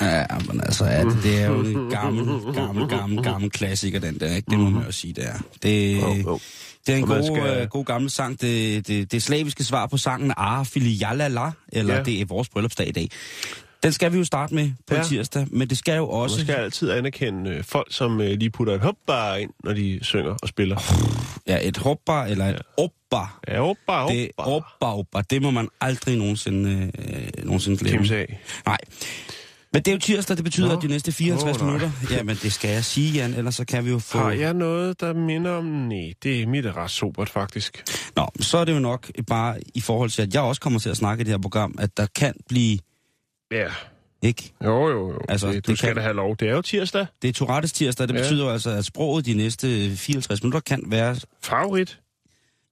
Ja, men altså, ja, det, det er jo en gammel, gammel, gammel, gammel klassiker, den der, ikke? Det må man jo sige, det er. Det, det er en man god, skal- øh, god gammel sang. Det, det, det slaviske svar på sangen Ah, Filialala, eller Ja. ja. det er vores bryllupsdag i dag. Den skal vi jo starte med på Ja. ja. tirsdag, men det skal jo Man også... skal altid anerkende øh, folk, som øh, lige putter et hoppa ind, når de synger og spiller. Ja, et hoppa eller et oppa. Ja, hoppa, hoppa. Det, oppa, oppa, det må man aldrig nogensinde, øh, nogensinde glemme. Kimse af. Nej. Men det er jo tirsdag, det betyder, Nå. at de næste 54 Åh, nej. minutter... Jamen, det skal jeg sige, Jan, ellers så kan vi jo få... Har jeg noget, der minder om... Nej, det er mit er ret sobert, faktisk. Nå, så er det jo nok bare i forhold til, at jeg også kommer til at snakke i det her program, at der kan blive... Ja. Ikke? Jo, jo, jo. Altså, det, du det skal kan- da have lov. Det er jo tirsdag. Det er Tourettes tirsdag, det Ja. betyder jo altså, at sproget de næste 54 minutter kan være Favorit.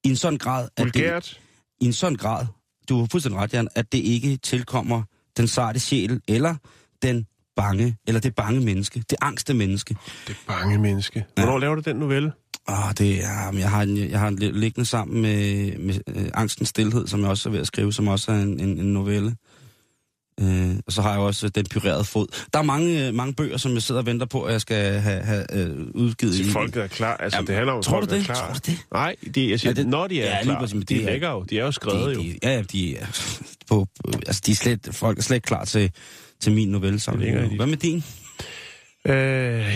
i en sådan grad, at det, i en sådan grad, du har fuldstændig ret, Jan, at det ikke tilkommer den sarte sjæl, eller den bange, eller det bange menneske, det angste menneske. Det bange menneske. Hvornår laver du den novelle? Ah, det er, jeg har, en, jeg har en li- liggende sammen med, med øh, Angstens Stilhed, som jeg også er ved at skrive, som også er en, en, en novelle. Øh, og så har jeg også Den Pyrerede Fod. Der er mange, øh, mange bøger, som jeg sidder og venter på, at jeg skal have, have øh, udgivet. Så folket er klar. Altså, Jamen, det handler om, tror du folk er det? klar. Tror du det? Nej, det, jeg siger, Ja, det- når de er ja, lige klar. men de det er- ligger jo. De er jo skrevet de, jo. de, ja, ja, de er på, altså de er slet, folk er slet klar til, til min novelle Det ligger i sammen. de- Hvad med din? Øh,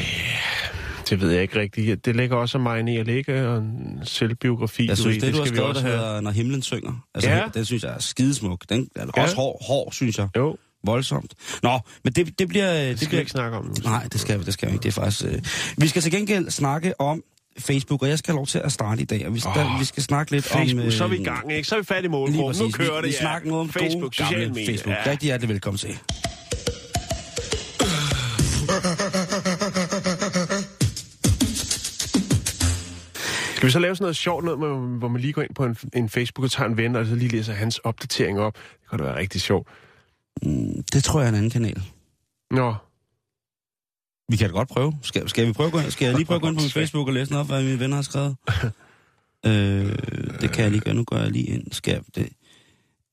det ved jeg ikke rigtigt. Det ligger også af mig i at ligge og en selvbiografi. Jeg synes, ved, det, du har vi skrevet, der hedder Når himlen synger. Altså, Ja. ja. den synes jeg er skidesmuk. Den er Ja. også hård, hård, synes jeg. Jo, Voldsomt. Nå, men det, det bliver... det Det skal vi bliver ikke snakke om nu. Nej, det skal vi, det skal vi ikke. Det er faktisk... Øh... Vi skal til gengæld snakke om Facebook, og jeg skal have lov til at starte i dag. Og vi skal, Åh, vi skal snakke lidt Facebook, om... øh, så er vi i gang, ikke? Så er vi fat i målgruppen. Nu kører vi, det, vi snakker noget om Facebook, gode, gamle. Facebook. Ja. Rigtig hjertelig velkommen til. Skal vi så lave sådan noget sjovt noget, hvor- man lige går ind på en, en Facebook og tager en ven, og så lige læser hans opdatering op? Det kunne da være rigtig sjovt. Mm, det tror jeg er en anden kanal. Nå, Vi kan da godt prøve. Skal, skal, vi prøve at gå ind? skal jeg lige prøve at gå ind på min Facebook og læse noget op, hvad mine venner har skrevet? øh, det kan jeg lige gøre. Nu går jeg lige ind. Skal det?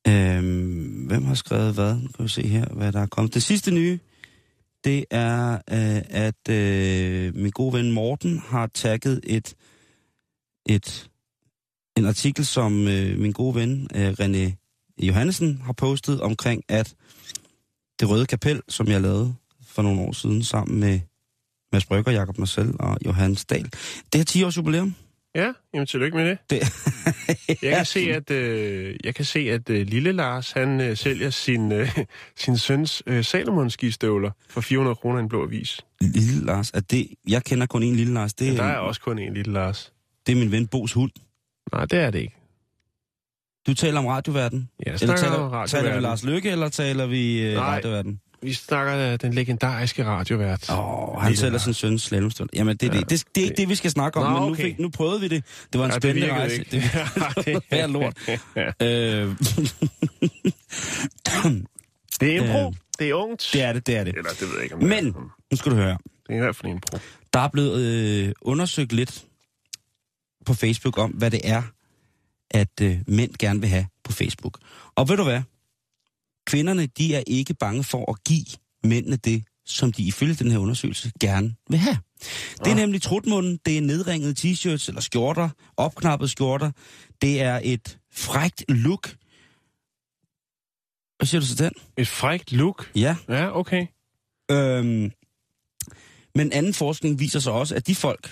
Øh, hvem har skrevet hvad? Nu kan vi se her, hvad der er kommet. Det sidste nye, det er, øh, at øh, min gode ven Morten har tagget et, et, en artikel, som øh, min gode ven øh, René Johannesen har postet omkring, at det røde kapel, som jeg lavede for nogle år siden sammen med Mads Brygger, Jakob Marcel og Johannes Dahl. Det er 10 års jubilæum. ja, jamen tillykke med det. Det, Jeg kan se, at, øh, jeg kan se, at øh, lille Lars, han øh, sælger sin, øh, sin søns øh, Salomon skistøvler for 400 kroner i en blå avis. lille Lars, at det, jeg kender kun en lille Lars. Det, Men der er er, også kun en lille Lars. Det er min ven Bos hund. Nej, det er det ikke. Du taler om radioverden? Jeg Eller taler, om taler vi radioverden. Lars Lykke, eller taler vi øh, Nej. radioverden? Vi snakker af den legendariske radiovært. Åh, oh, han sælger sin søns slalomstøvler. Jamen, det, er Ja, det, det, det er ikke det, vi skal snakke om, Nå, men nu, okay. fik, nu prøvede vi det. Det var en Ja, det spændende virkede rejse. ikke. Det, Ja, det var lort. Øh, Det er impro. Øh, Det er ungt. det er det, det er det. Eller det ved jeg ikke, om det Men, er. nu skal du høre. Det er i hvert fald impro. Der er blevet øh, undersøgt lidt på Facebook om, hvad det er, at øh, mænd gerne vil have på Facebook. Og ved du hvad? Kvinderne, de er ikke bange for at give mændene det, som de ifølge den her undersøgelse gerne vil have. Det er Ah. nemlig trutmunden, det er nedringede t-shirts eller skjorter, opknappede skjorter. Det er et frægt look. Hvad siger du til den? Et frækt look. Ja. Ja, okay. Øhm, men anden forskning viser så også, at de folk,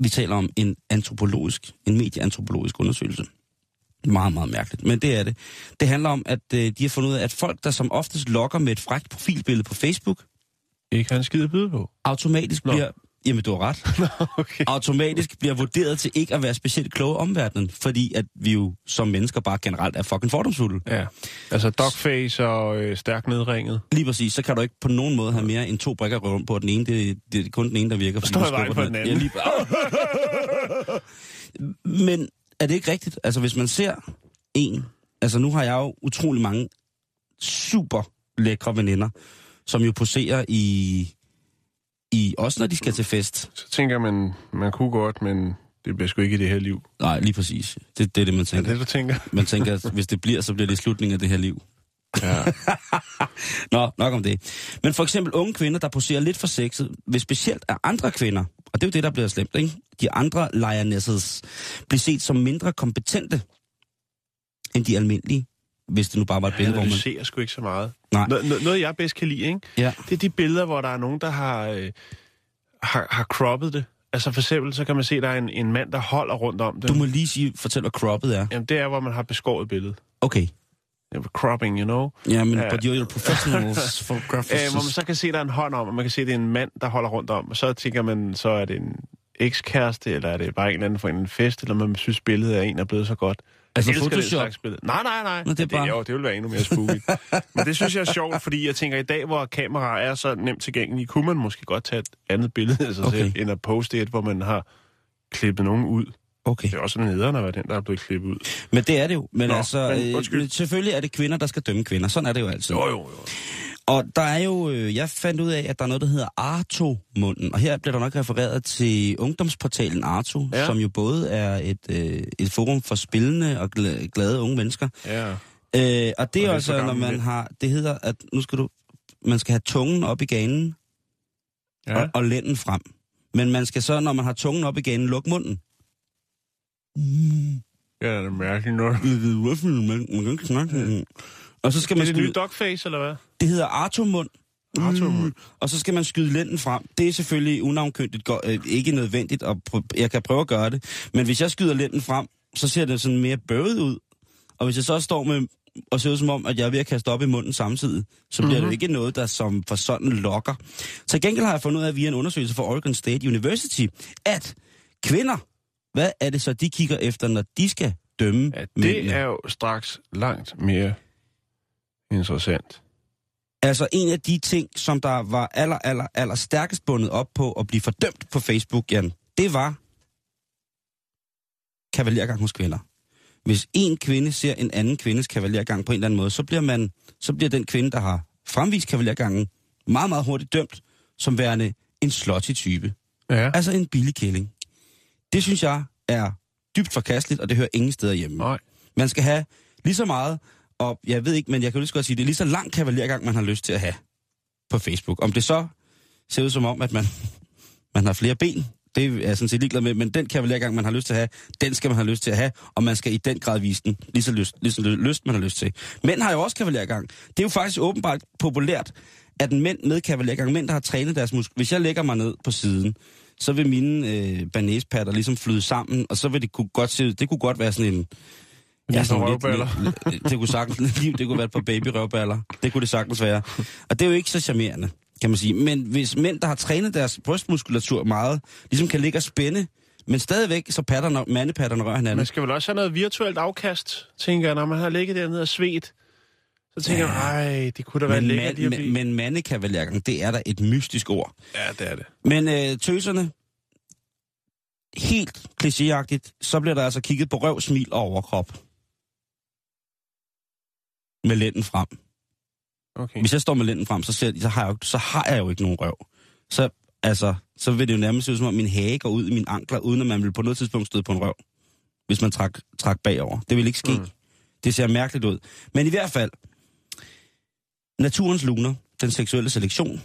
vi taler om en antropologisk, en medieantropologisk undersøgelse, meget, meget mærkeligt, men det er det. Det handler om, at øh, de har fundet ud af, at folk, der som oftest lokker med et frækt profilbillede på Facebook, Ikke har en skid at byde på. automatisk Nå. bliver Jamen, du har ret. okay. Automatisk bliver vurderet til ikke at være specielt kloge om verdenen, fordi at vi jo som mennesker bare generelt er fucking fordomsfulde. Ja, altså dogface og øh, stærkt nedringet. Lige præcis, så kan du ikke på nogen måde have mere end to brikker at røve rundt på, den ene, det, det er kun den ene, der virker. står vejen skubber for den anden. Ja, lige... Men er det ikke rigtigt? Altså, hvis man ser en... Altså, nu har jeg jo utrolig mange super lækre veninder, som jo poserer i... i også når de skal til fest. Så tænker man, man kunne godt, men det bliver sgu ikke i det her liv. Nej, lige præcis. Det, det er det, man Er tænker. det, du tænker? Man tænker, at hvis det bliver, så bliver det slutningen af det her liv. Ja. Nå, nok om det. Men for eksempel unge kvinder, der poserer lidt for sexet, hvis specielt af andre kvinder, og det er jo det, der bliver slemt, ikke? De andre lionesses bliver set som mindre kompetente end de almindelige, hvis det nu bare var et billede, hvor man... ser sgu ikke så meget. Nej. No, noget, jeg bedst kan lide, ikke? Ja. det er de billeder, hvor der er nogen, der har, øh, har, har croppet det. Altså for eksempel, så kan man se, at der er en, en mand, der holder rundt om det. Du må lige sige, fortæl, hvad croppet er. Jamen, det er, hvor man har beskåret billedet. Okay. Ja, Cropping, you know. Ja, men Ja. but you're professionals, photographers. Øh, hvor man så kan se, at der er en hånd om, og man kan se, at det er en mand, der holder rundt om. Og så tænker man, så er det en ekskæreste, eller er det bare en eller anden for en fest, eller man synes, billedet af en er blevet så godt. Altså elsker Photoshop? slags billede. Nej, nej, nej. Nå, det er bare- jo, det vil være endnu mere spooky. Men det synes jeg er sjovt, fordi jeg tænker, i dag, hvor kameraer er så nemt tilgængelige, kunne man måske godt tage et andet billede af sig Okay. selv, end at poste et, hvor man har klippet nogen ud. Okay. Det er også nederen at være den, der er blevet klippet ud. Men det er det jo. Men Nå, altså, men øh, selvfølgelig er det kvinder, der skal dømme kvinder. Sådan er det jo altid. Jo, jo, jo. Og der er jo, øh, jeg fandt ud af, at der er noget, der hedder Arto-munden. Og her bliver der nok refereret til ungdomsportalen Arto, ja. Som jo både er et, øh, et forum for spillende og gla- glade unge mennesker. Ja. Øh, og det er Og det for når man har, det hedder, at nu skal du, man skal have tungen op i ganen ja. og, og lænden frem. Men man skal så, når man har tungen op i ganen, lukke munden. Mm. Ja, det er mærkeligt. Man, man kan ikke snakke. Og så skal Er man det skyde, nye dogface, eller hvad? det hedder Arto-mund. Mm. Og så skal man skyde lænden frem. Det er selvfølgelig unavnkyndigt go- øh, ikke nødvendigt, og pr- jeg kan prøve at gøre det. Men hvis jeg skyder lænden frem, så ser det sådan mere bøvet ud. Og hvis jeg så står med og ser ud som om, at jeg er ved at kaste op i munden samtidig, så bliver mm-hmm. det jo ikke noget, der som for sådan lokker. Til gengæld har jeg fundet ud af via en undersøgelse fra Oregon State University, at kvinder, hvad er det så, de kigger efter, når de skal dømme Ja, mændene? det er jo straks langt mere interessant. Altså en af de ting, som der var aller, aller, aller stærkest bundet op på at blive fordømt på Facebook, Jan, det var kavalergang hos kvinder. Hvis en kvinde ser en anden kvindes kavalergang på en eller anden måde, så bliver, man, så bliver den kvinde, der har fremvist kavalergangen, meget, meget hurtigt dømt som værende en slotty type. Ja. Altså en billig kælling. Det synes jeg er dybt forkasteligt, og det hører ingen steder hjemme. Nej. Man skal have lige så meget, og jeg ved ikke, men jeg kan jo lige så godt sige, det er lige så lang kavalergang, man har lyst til at have på Facebook. Om det så ser ud som om, at man, man har flere ben, det er jeg sådan set ligeglad med, men den kavalergang, man har lyst til at have, den skal man have lyst til at have, og man skal i den grad vise den lige så lyst, lige så lyst man har lyst til. Mænd har jo også kavalergang. Det er jo faktisk åbenbart populært, at en mænd med kavalergang, mænd, der har trænet deres muskler, hvis jeg lægger mig ned på siden, så vil mine øh, banæspatter ligesom flyde sammen, og så vil det kunne godt se ud, det kunne godt være sådan en, Ja, sådan nogle lidt- røvballer. lidt- det kunne sagtens, det kunne være et par babyrøvballer. Det kunne det sagtens være. Og det er jo ikke så charmerende, kan man sige. Men hvis mænd, der har trænet deres brystmuskulatur meget, ligesom kan ligge og spænde, men stadigvæk så patterne, mandepatterne rører hinanden. Man skal vel også have noget virtuelt afkast, tænker jeg, når man har ligget dernede og svedt. Så tænker Ja. jeg, ej, det kunne da være lækkert lige at man, men, mandekavalergang, det er da et mystisk ord. Ja, det er det. Men øh, tøserne, helt klichéagtigt, så bliver der altså kigget på røv, smil og overkrop. Med lænden frem. Okay. Hvis jeg står med lænden frem, så, ser, så, har jeg, jo- så har jeg jo ikke nogen røv. Så, altså, så vil det jo nærmest se ud som om min hage går ud i mine ankler, uden at man vil på noget tidspunkt støde på en røv. Hvis man trak, trak bagover. Det vil ikke ske. Mm. Mm. Det ser mærkeligt ud. Men i hvert fald, naturens luner, den seksuelle selektion,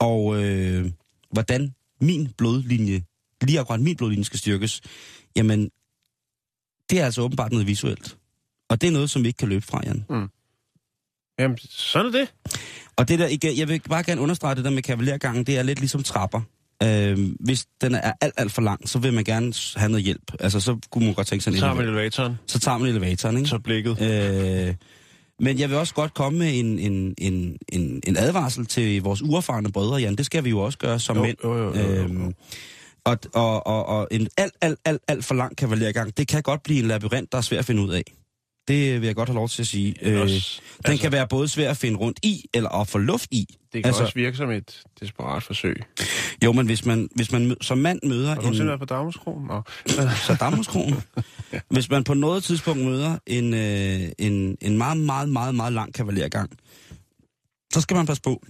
og øh, hvordan min blodlinje, lige akkurat min blodlinje skal styrkes, jamen, det er altså åbenbart noget visuelt. Og det er noget, som vi ikke kan løbe fra, Jan. Jamen, sådan er det. Og det der, ikke, jeg vil bare gerne understrege det der med kavalergangen, det er lidt ligesom trapper. Øh, hvis den er alt, alt for lang, så vil man gerne have noget hjælp. Altså, så kunne man godt tænke sig Så har man elevator. elevatoren, Så tager man elevatoren, ikke? så blikket. Øh, Men jeg vil også godt komme med en, en, en, en, en advarsel til vores uerfarne brødre, Jan. Det skal vi jo også gøre som Jo, mænd. jo, jo, jo, jo. Øhm, og, og, og, og en alt, alt, alt, alt for lang kavalergang, det kan godt blive en labyrint, der er svær at finde ud af. Det vil jeg godt have lov til at sige. Øh, Også, den altså, kan være både svær at finde rundt i, eller at få luft i. Det kan altså- altså, også virke som et desperat forsøg. Jo, men hvis man, hvis man som mand møder Har du en... været på Dagmarskronen? Nå. Saddamhuskronen. Hvis man på noget tidspunkt møder en, øh, en, en meget, meget, meget, meget lang kavalergang, så skal man passe på.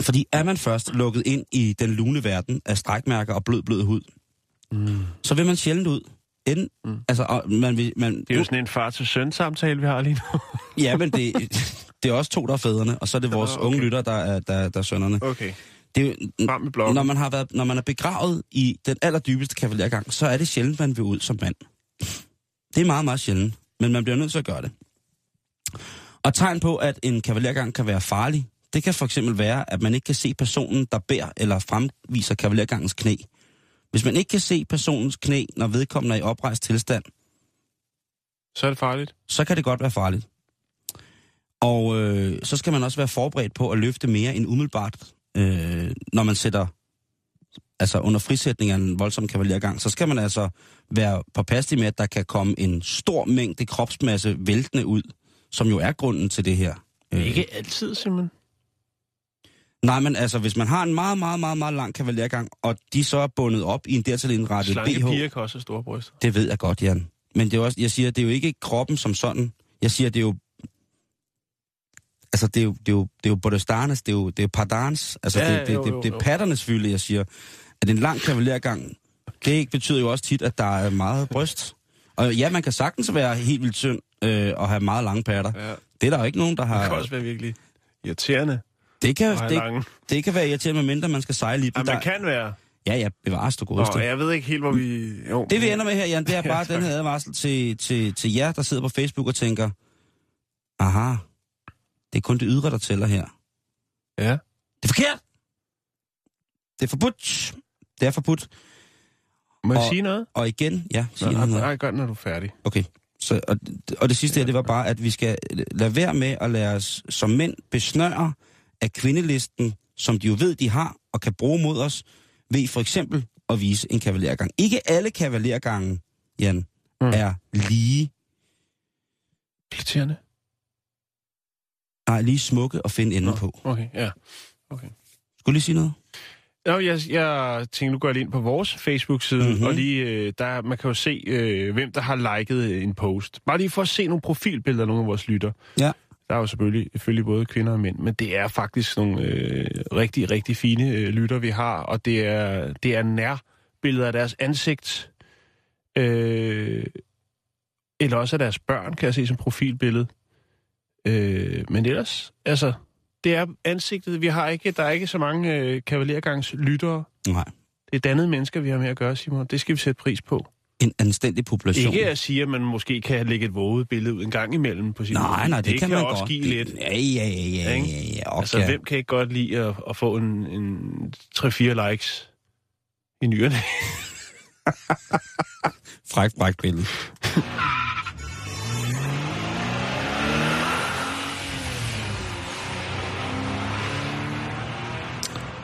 Fordi er man først lukket ind i den lune verden af strækmærker og blød, blød hud, Mm. så vil man sjældent ud. End, mm. Altså, og man, vil, man, Det er jo sådan en far-til-søn-samtale, vi har lige nu. Ja, men det, det er også to, der er fædrene, og så er det vores okay. unge lytter, der er, der, der er sønnerne. Okay, Det er jo, når man, har været, når man er begravet i den allerdybeste kavalergang, så er det sjældent, man vil ud som mand. Det er meget, meget sjældent, men man bliver nødt til at gøre det. Og tegn på, at en kavalergang kan være farlig, det kan for eksempel være, at man ikke kan se personen, der bærer eller fremviser kavalergangens knæ. Hvis man ikke kan se personens knæ, når vedkommende er i oprejst tilstand, Så er det farligt. så kan det godt være farligt. Og øh, så skal man også være forberedt på at løfte mere end umiddelbart, øh, når man sætter, altså under frisætning af en voldsom kavalergang, så skal man altså være påpasselig med, at der kan komme en stor mængde kropsmasse væltende ud, som jo er grunden til det her. Øh, Ikke altid, simpelthen. Nej, men altså, hvis man har en meget, meget, meget, meget lang kavalergang, og de så er bundet op i en dertil indrettet Slanke BH, piger kan også have store bryster. det ved jeg godt, Jan. Men det er også, jeg siger, det er jo ikke kroppen som sådan. Jeg siger, det er jo... Altså, det er jo, det er jo, det er jo Bodestanes, det er jo, det er Pardans. Altså, Ja, det, det, jo, det, jo, det er jo. patternes fylde, jeg siger. At en lang kavalergang, det betyder jo også tit, at der er meget bryst. Og ja, man kan sagtens være helt vildt tynd øh, og have meget lange patter. Ja. Det er der jo ikke nogen, der Det kan har... også være virkelig irriterende Det kan, det, lange. det kan være irriterende, medmindre man skal sejle i Ja, dem. man kan være. Ja, ja, bevares du Nå, godeste. jeg ved ikke helt, hvor vi... Jo. Det vi ender med her, Jan, det er Ja, bare tak. den her advarsel til, til, til jer, der sidder på Facebook og tænker, aha, det er kun det ydre, der tæller her. Ja. Det er forkert! Det er forbudt. Det er forbudt. Må jeg Og- sige noget? Og igen, ja, sig Nej, noget. nej, gør det, når du er færdig. Okay. Så, og, og det sidste her, det var bare, at vi skal lade være med at lade os som mænd besnøre af kvindelisten, som de jo ved, de har og kan bruge mod os, ved for eksempel at vise en kavalergang. Ikke alle kavalergange, Jan, mm. Er lige Irriterende. Nej, lige smukke og finde enden Nå. på. Okay, ja. Skulle du lige sige noget? Nå, jeg, jeg tænkte, nu går jeg lige ind på vores Facebook-side, Mhm. mm-hmm. og lige, øh, der, man kan jo se, øh, hvem der har liket en post. Bare lige for at se nogle profilbilleder af nogle af vores lytter. Ja. Der er jo selvfølgelig, selvfølgelig både kvinder og mænd, men det er faktisk nogle øh, rigtig, rigtig fine øh, lytter, vi har, og det er, det er nærbilleder af deres ansigt, øh, eller også af deres børn, kan jeg se som profilbillede. Øh, men ellers, altså, det er ansigtet. Vi har ikke, der er ikke så mange øh, kavalergangs lyttere. Nej. Det er dannede mennesker, vi har med at gøre, Simon. Det skal vi sætte pris på. En anstændig population. Ikke at sige, at man måske kan lægge et våget billede ud en gang imellem på sin Nej, nej, det, kan, man også godt. give lidt. Ja, ja, ja, ja, ja, ja. Okay. Altså, hvem kan ikke godt lide at, at få en, en 3-4 likes i nyerne? Fræk, fræk billede.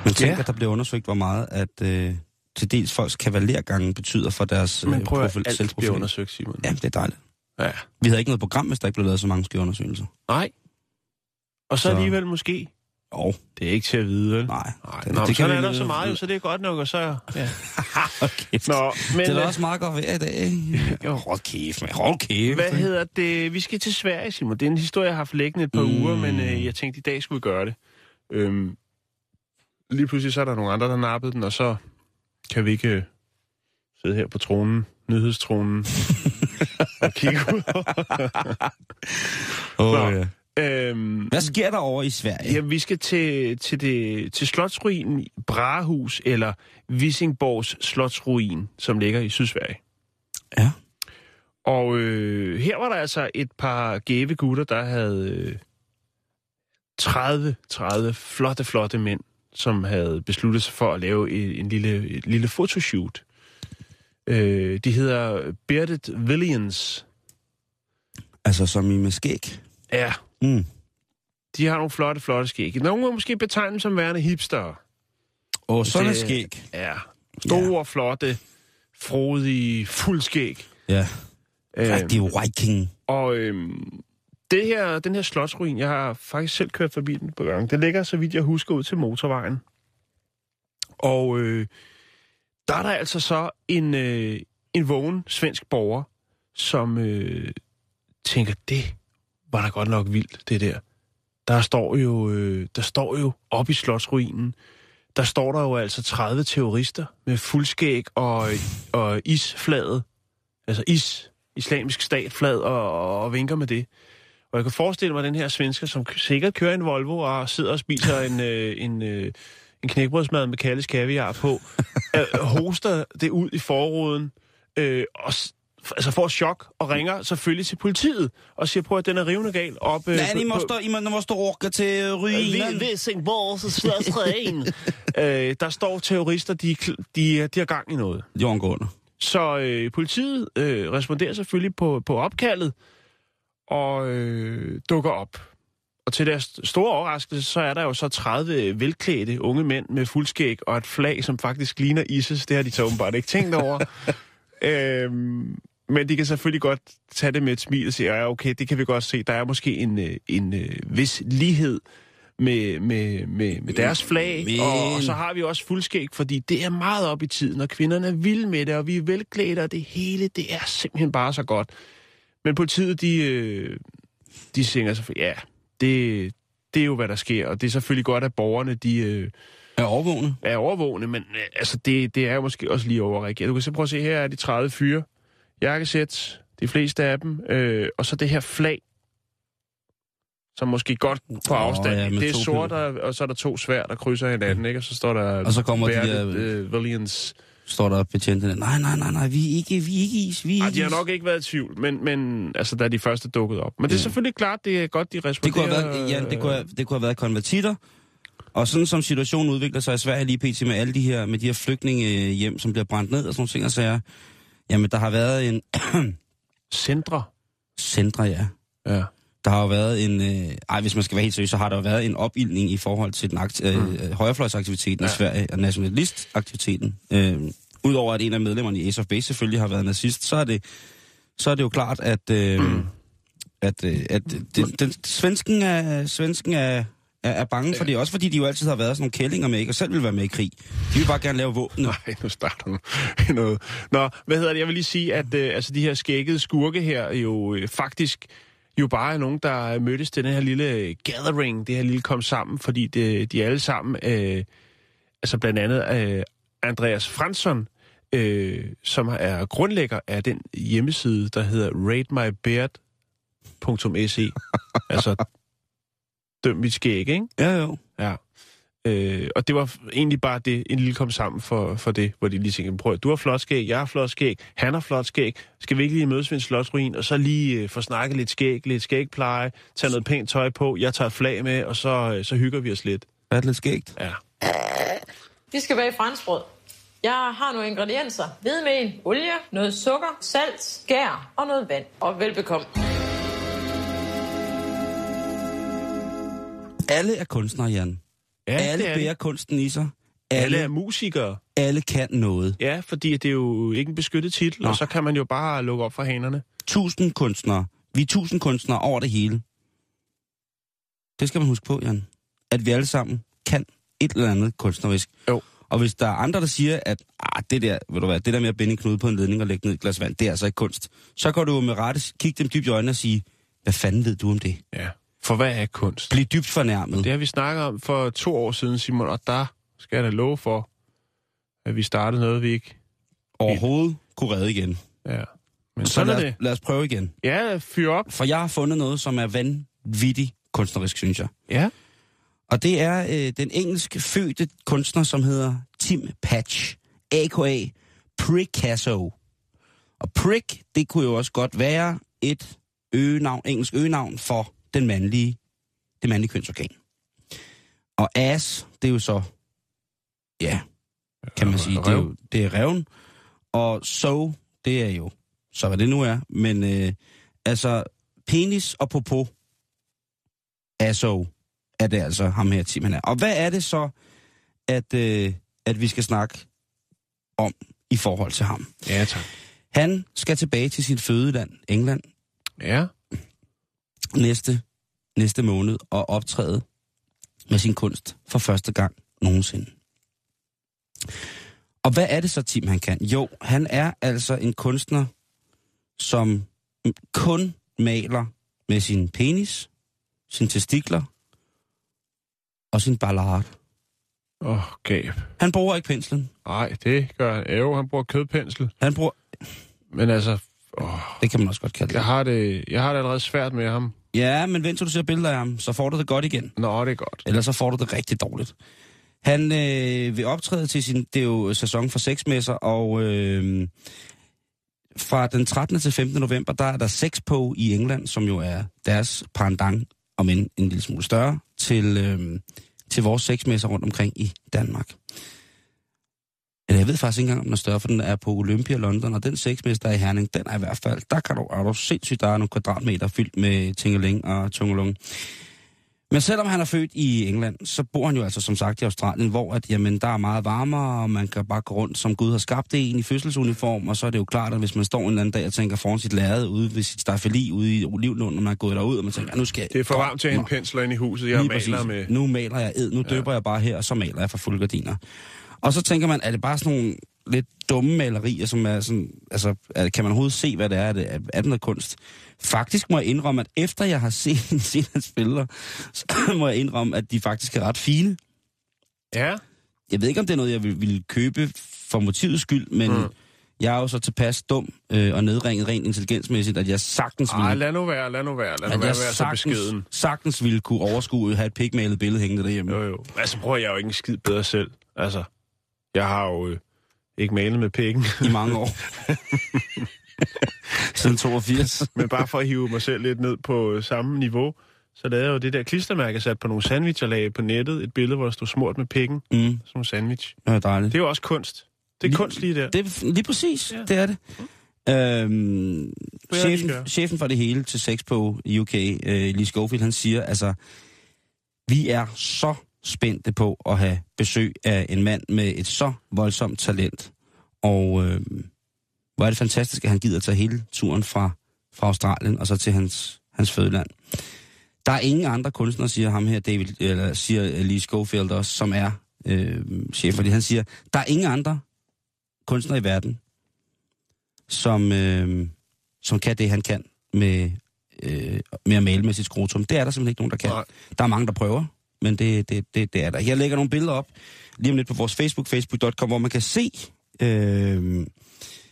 Men tænk, Ja. at der bliver undersøgt, hvor meget at øh, til dels folks kavalergange betyder for deres Men øh, prøv at profil, alt bliver undersøgt, Simon. Ja, det er dejligt. ja. Vi havde ikke noget program, hvis der ikke blev lavet så mange skøre undersøgelser. Nej. Og så, Så- alligevel måske. Jo, Det er ikke til at vide, vel? nej. Nej, Det- Nå, det det kan er der så meget, jo, så det er godt nok, og så... Ja. okay. Nå, men det er da øh, også meget godt vejr i dag, ikke? Jo. Hold kæft, man. Hold kæft. hvad hedder det? Vi skal til Sverige, Simon. Det er en historie, jeg har haft liggende et par mm. uger, men øh, jeg tænkte, i dag skulle vi gøre det. Øhm, lige pludselig så er der nogle andre, der nappede den, og så kan vi ikke øh, sidde her på tronen, nyhedstronen, og kigge ud. Oh, Nå. ja. øhm, Hvad sker der over i Sverige? Ja, vi skal til, til, det, til slotsruinen Brahus, eller Vissingborgs slotsruin, som ligger i Sydsverige. Ja. Og øh, her var der altså et par gæve gutter, der havde øh, 30, 30 flotte, flotte mænd, som havde besluttet sig for at lave en, en lille, et lille fotoshoot. Øh, de hedder Bearded Williams. Altså som i med skæg. Ja, Mm. De har nogle flotte, flotte skæg. Nogle vil måske betegne dem som værende hipster. Og sådan er skæg. Ja. Store, ja. flotte, frodige, fuldskæg. Ja. Rigtig Viking. og øhm, det her, den her slotsruin, jeg har faktisk selv kørt forbi den på gang. det ligger, så vidt jeg husker, ud til motorvejen. Og øh, der er der altså så en, øh, en vågen svensk borger, som øh, tænker, det var da godt nok vildt, det der. Der står jo, øh, der står jo op i slotsruinen, der står der jo altså 30 terrorister med fuldskæg og, øh, og isflaget, altså is, islamisk statflad og, og vinker med det. Og jeg kan forestille mig den her svensker, som sikkert kører en Volvo og sidder og spiser en, øh, en, øh, en knækbrødsmad med Kalles kaviar på, øh, hoster det ud i forruden, øh, og altså får et chok og ringer selvfølgelig til politiet og siger på, at den er rivende gal op... Øh, Men I på- måste, I må- måste åka til ruinen. Vissingborgs slåsræn. øh, der står terrorister, de, de, de har gang i noget. Jorden Gården. Så øh, politiet øh, responderer selvfølgelig på, på opkaldet og øh, dukker op. Og til deres store overraskelse, så er der jo så 30 velklædte unge mænd med fuldskæg og et flag, som faktisk ligner ISIS. Det har de så åbenbart ikke tænkt over. øhm, men de kan selvfølgelig godt tage det med et smil og sige, ja okay, det kan vi godt se. Der er måske en, øh, en øh, vis lighed med, med, med, med deres flag. Men- Og, og så har vi også fuldskæg, fordi det er meget op i tiden, og kvinderne er vilde med det, og vi er velklædte, og det hele, det er simpelthen bare så godt. Men politiet, de, øh, de siger så, ja, det, det er jo, hvad der sker, og det er selvfølgelig godt, at borgerne, de øh, Er overvågende. er overvågne, men øh, altså, det, det er jo måske også lige overreageret. Du kan så prøve at se, her er de 30 fyre, jakkesæt, de fleste af dem, øh, og så det her flag, som måske godt på afstand. ja, med det er sort, og, og så er der to svær, der krydser hinanden, ikke? Og så står der... Og så kommer de Berthe, der- Øh, Valians. Står der betjentene. Nej, nej, nej, nej, vi er ikke, vi er ikke is, vi er Ej, de har nok ikke været i tvivl, men, men altså, da de første dukkede op. Men det er Ja. selvfølgelig klart, det er godt, de Det kunne responderer. have været, ja, det kunne have, det kunne have været konvertitter. Og sådan som situationen udvikler sig i Sverige lige pt. med alle de her, med de her flygtninge hjem, som bliver brændt ned og sådan nogle ting, og sager. Jamen, der har været en Centre. centre, ja. Ja. Der har jo været en... Øh, ej, hvis man skal være helt seriøs, så har der jo været en opildning i forhold til den akt, øh, mm. højrefløjsaktiviteten ja. I Sverige, og nationalistaktiviteten. Øh, Udover at en af medlemmerne i Base selvfølgelig har været nazist, så er det, så er det jo klart, at, øh, mm. at, øh, at den, den, svensken, er, svensken er, er, er bange for det. Også fordi de jo altid har været sådan nogle kællinger med, ikke? Og selv vil være med i krig. De vil bare gerne lave våben. Nej, nu starter du noget. Nå, hvad hedder det? Jeg vil lige sige, at øh, altså, de her skækkede skurke her jo øh, faktisk jo bare er nogen, der mødtes til den her lille gathering, det her lille kom sammen, fordi det, de alle sammen, øh, altså blandt andet øh, Andreas Fransson, øh, som er grundlægger af den hjemmeside, der hedder ratemybeard.se. altså, døm mit skæg, ikke? Ja, jo. Ja. Øh, og det var egentlig bare det, en lille kom sammen for, for det, hvor de lige tænkte, prøv at du har flot skæg, jeg har flot skæg, han har flot skæg, skal vi ikke lige mødes ved en slotsruin, og så lige øh, få snakket lidt skæg, lidt skægpleje, tage noget pænt tøj på, jeg tager et flag med, og så, øh, så hygger vi os lidt. Er det lidt skægt? Ja. Vi skal bage franskbrød. Jeg har nogle ingredienser. Hvidmel, olie, noget sukker, salt, skær og noget vand. Og velbekomme. Alle er kunstnere, Jan. Ja alle det er bærer det. kunsten i sig. Alle Alle, er musikere. alle kan noget. Ja, fordi det er jo ikke en beskyttet titel, Nå. og så kan man jo bare lukke op for hanerne. Tusind kunstnere. Vi er tusind kunstnere over det hele. Det skal man huske på, Jan. At vi alle sammen kan et eller andet kunstnerisk. Jo. Og hvis der er andre, der siger, at ah, det, der, ved du hvad, det der med at binde en knude på en ledning og lægge ned i et glas vand, det er altså ikke kunst, så kan du jo med rette kigge dem dybt i øjnene og sige, hvad fanden ved du om det? Ja. For hvad er kunst? Bliv dybt fornærmet. Det har vi snakket om for to år siden, Simon, og der skal jeg da love for, at vi startede noget, vi ikke... Overhovedet kunne redde igen. Ja. Men Så er lad, det. lad os prøve igen. Ja, fyr op. For jeg har fundet noget, som er vanvittigt kunstnerisk, synes jeg. Ja. Og det er øh, den engelske fødte kunstner, som hedder Tim Patch, a.k.a. Picasso. Og prick, det kunne jo også godt være et øgenavn, engelsk øgenavn for den mandlige, det mandlige kønsorgan. Og ass, det er jo så, ja, kan man sige, det er, jo, det er revn. Og so, det er jo, så hvad det nu er. Men øh, altså, penis og popo, aso er det altså ham her, Tim, han er. Og hvad er det så, at, øh, at vi skal snakke om i forhold til ham? Ja, tak. Han skal tilbage til sit fødeland, England, Ja. Næste, næste måned og optræde med sin kunst for første gang nogensinde. Og hvad er det så, Tim, han kan? Jo, han er altså en kunstner, som kun maler med sin penis, sin testikler og sin ballade. Åh, oh, gab. Han bruger ikke penslen. Nej, det gør han. Jo, han bruger kødpensel. Han bruger... Men altså, åh, Det kan man også godt kalde jeg det. har det, jeg har det allerede svært med ham. Ja, men vent til du ser billeder af ham, så får du det godt igen. Nå, det er godt. Ellers så får du det rigtig dårligt. Han øh, vil optræde til sin... Det er jo sæson for sexmesser, og øh, fra den 13. til 15. november, der er der sex på i England, som jo er deres pendant, om en, en lille smule større, til, øh, til vores sexmesser rundt omkring i Danmark. Eller jeg ved faktisk ikke engang, om den er større, for den er på Olympia London, og den sexmesse, der er i Herning, den er i hvert fald, der kan du, er du sindssygt, der er nogle kvadratmeter fyldt med tingeling og tungelung. Men selvom han er født i England, så bor han jo altså som sagt i Australien, hvor at, jamen, der er meget varmere, og man kan bare gå rundt, som Gud har skabt det en i fødselsuniform, og så er det jo klart, at hvis man står en eller anden dag og tænker foran sit lærred ude ved sit staffeli ude i Olivlund, og man er gået derud, og man tænker, nu skal jeg... Det er for varmt til at hente pensler ind i huset. Jeg maler præcis. med... Nu maler jeg ed, nu døber jeg bare her, og så maler jeg for fulde gardiner. Og så tænker man, er det bare sådan nogle lidt dumme malerier, som er sådan, altså, er, kan man overhovedet se, hvad det er? Er det, er det noget kunst? Faktisk må jeg indrømme, at efter jeg har set, set hans billeder, så må jeg indrømme, at de faktisk er ret fine. Ja, Jeg ved ikke, om det er noget, jeg vil, vil købe for motivets skyld, men mm. jeg er jo så tilpas dum øh, og nedringet rent intelligensmæssigt, at jeg sagtens Ej, ville, lad nu være, lad nu være, lad nu være, være så beskeden. sagtens, sagtens ville kunne overskue at have et pikmalet billede hængende derhjemme. Jo, jo. Altså, prøver jeg jo ikke en skid bedre selv. Altså, jeg har jo øh, ikke malet med pikken, i mange år. Siden 82. men bare for at hive mig selv lidt ned på øh, samme niveau, så lavede jeg jo det der klistermærke sat på nogle sandwich og lagde på nettet et billede, hvor der stod smurt med pikken. Mm, nogle sandwich. det er dejligt. Det er jo også kunst. Det er Lige- kunst lige der. Det lige præcis, ja. Det er det. Øhm, jeg lige chefen, chefen for det hele til sex på i UK, øh, Lee Schofield, han siger, altså, vi er så spændte på at have besøg af en mand med et så voldsomt talent. Og øh, hvor er det fantastisk, at han gider tage hele turen fra, fra Australien og så til hans, hans fødeland. Der er ingen andre kunstnere, siger ham her, David, eller siger Lee Schofield også, som er øh, chef for det. Han siger, der er ingen andre kunstnere i verden, som, øh, som kan det, han kan med, øh, med at male med sit skrotum. Det er der simpelthen ikke nogen, der kan. Nej. Der er mange, der prøver, men det, det, det, det er der. Jeg lægger nogle billeder op lige om lidt på vores Facebook, facebook.com, hvor man kan se... Øh,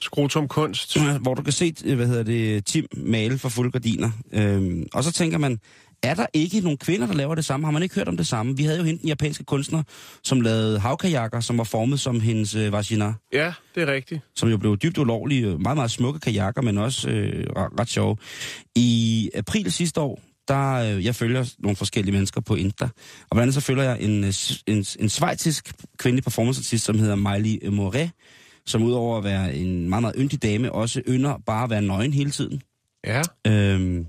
Skrotum kunst. hvor du kan se, øh, hvad hedder det, Tim male for fulde gardiner. Øhm, og så tænker man, er der ikke nogen kvinder, der laver det samme? Har man ikke hørt om det samme? Vi havde jo hende en japanske kunstner, som lavede havkajakker, som var formet som hendes øh, vagina, Ja, det er rigtigt. som jo blev dybt ulovlige, øh, meget, meget smukke kajakker, men også øh, ret, ret sjove. I april sidste år, der øh, jeg følger nogle forskellige mennesker på Insta, og blandt andet så følger jeg en, øh, en, en svejtisk kvindelig performanceartist, som hedder Miley Moret, som udover at være en meget, meget yndig dame, også ynder bare at være nøgen hele tiden. Ja. Øhm,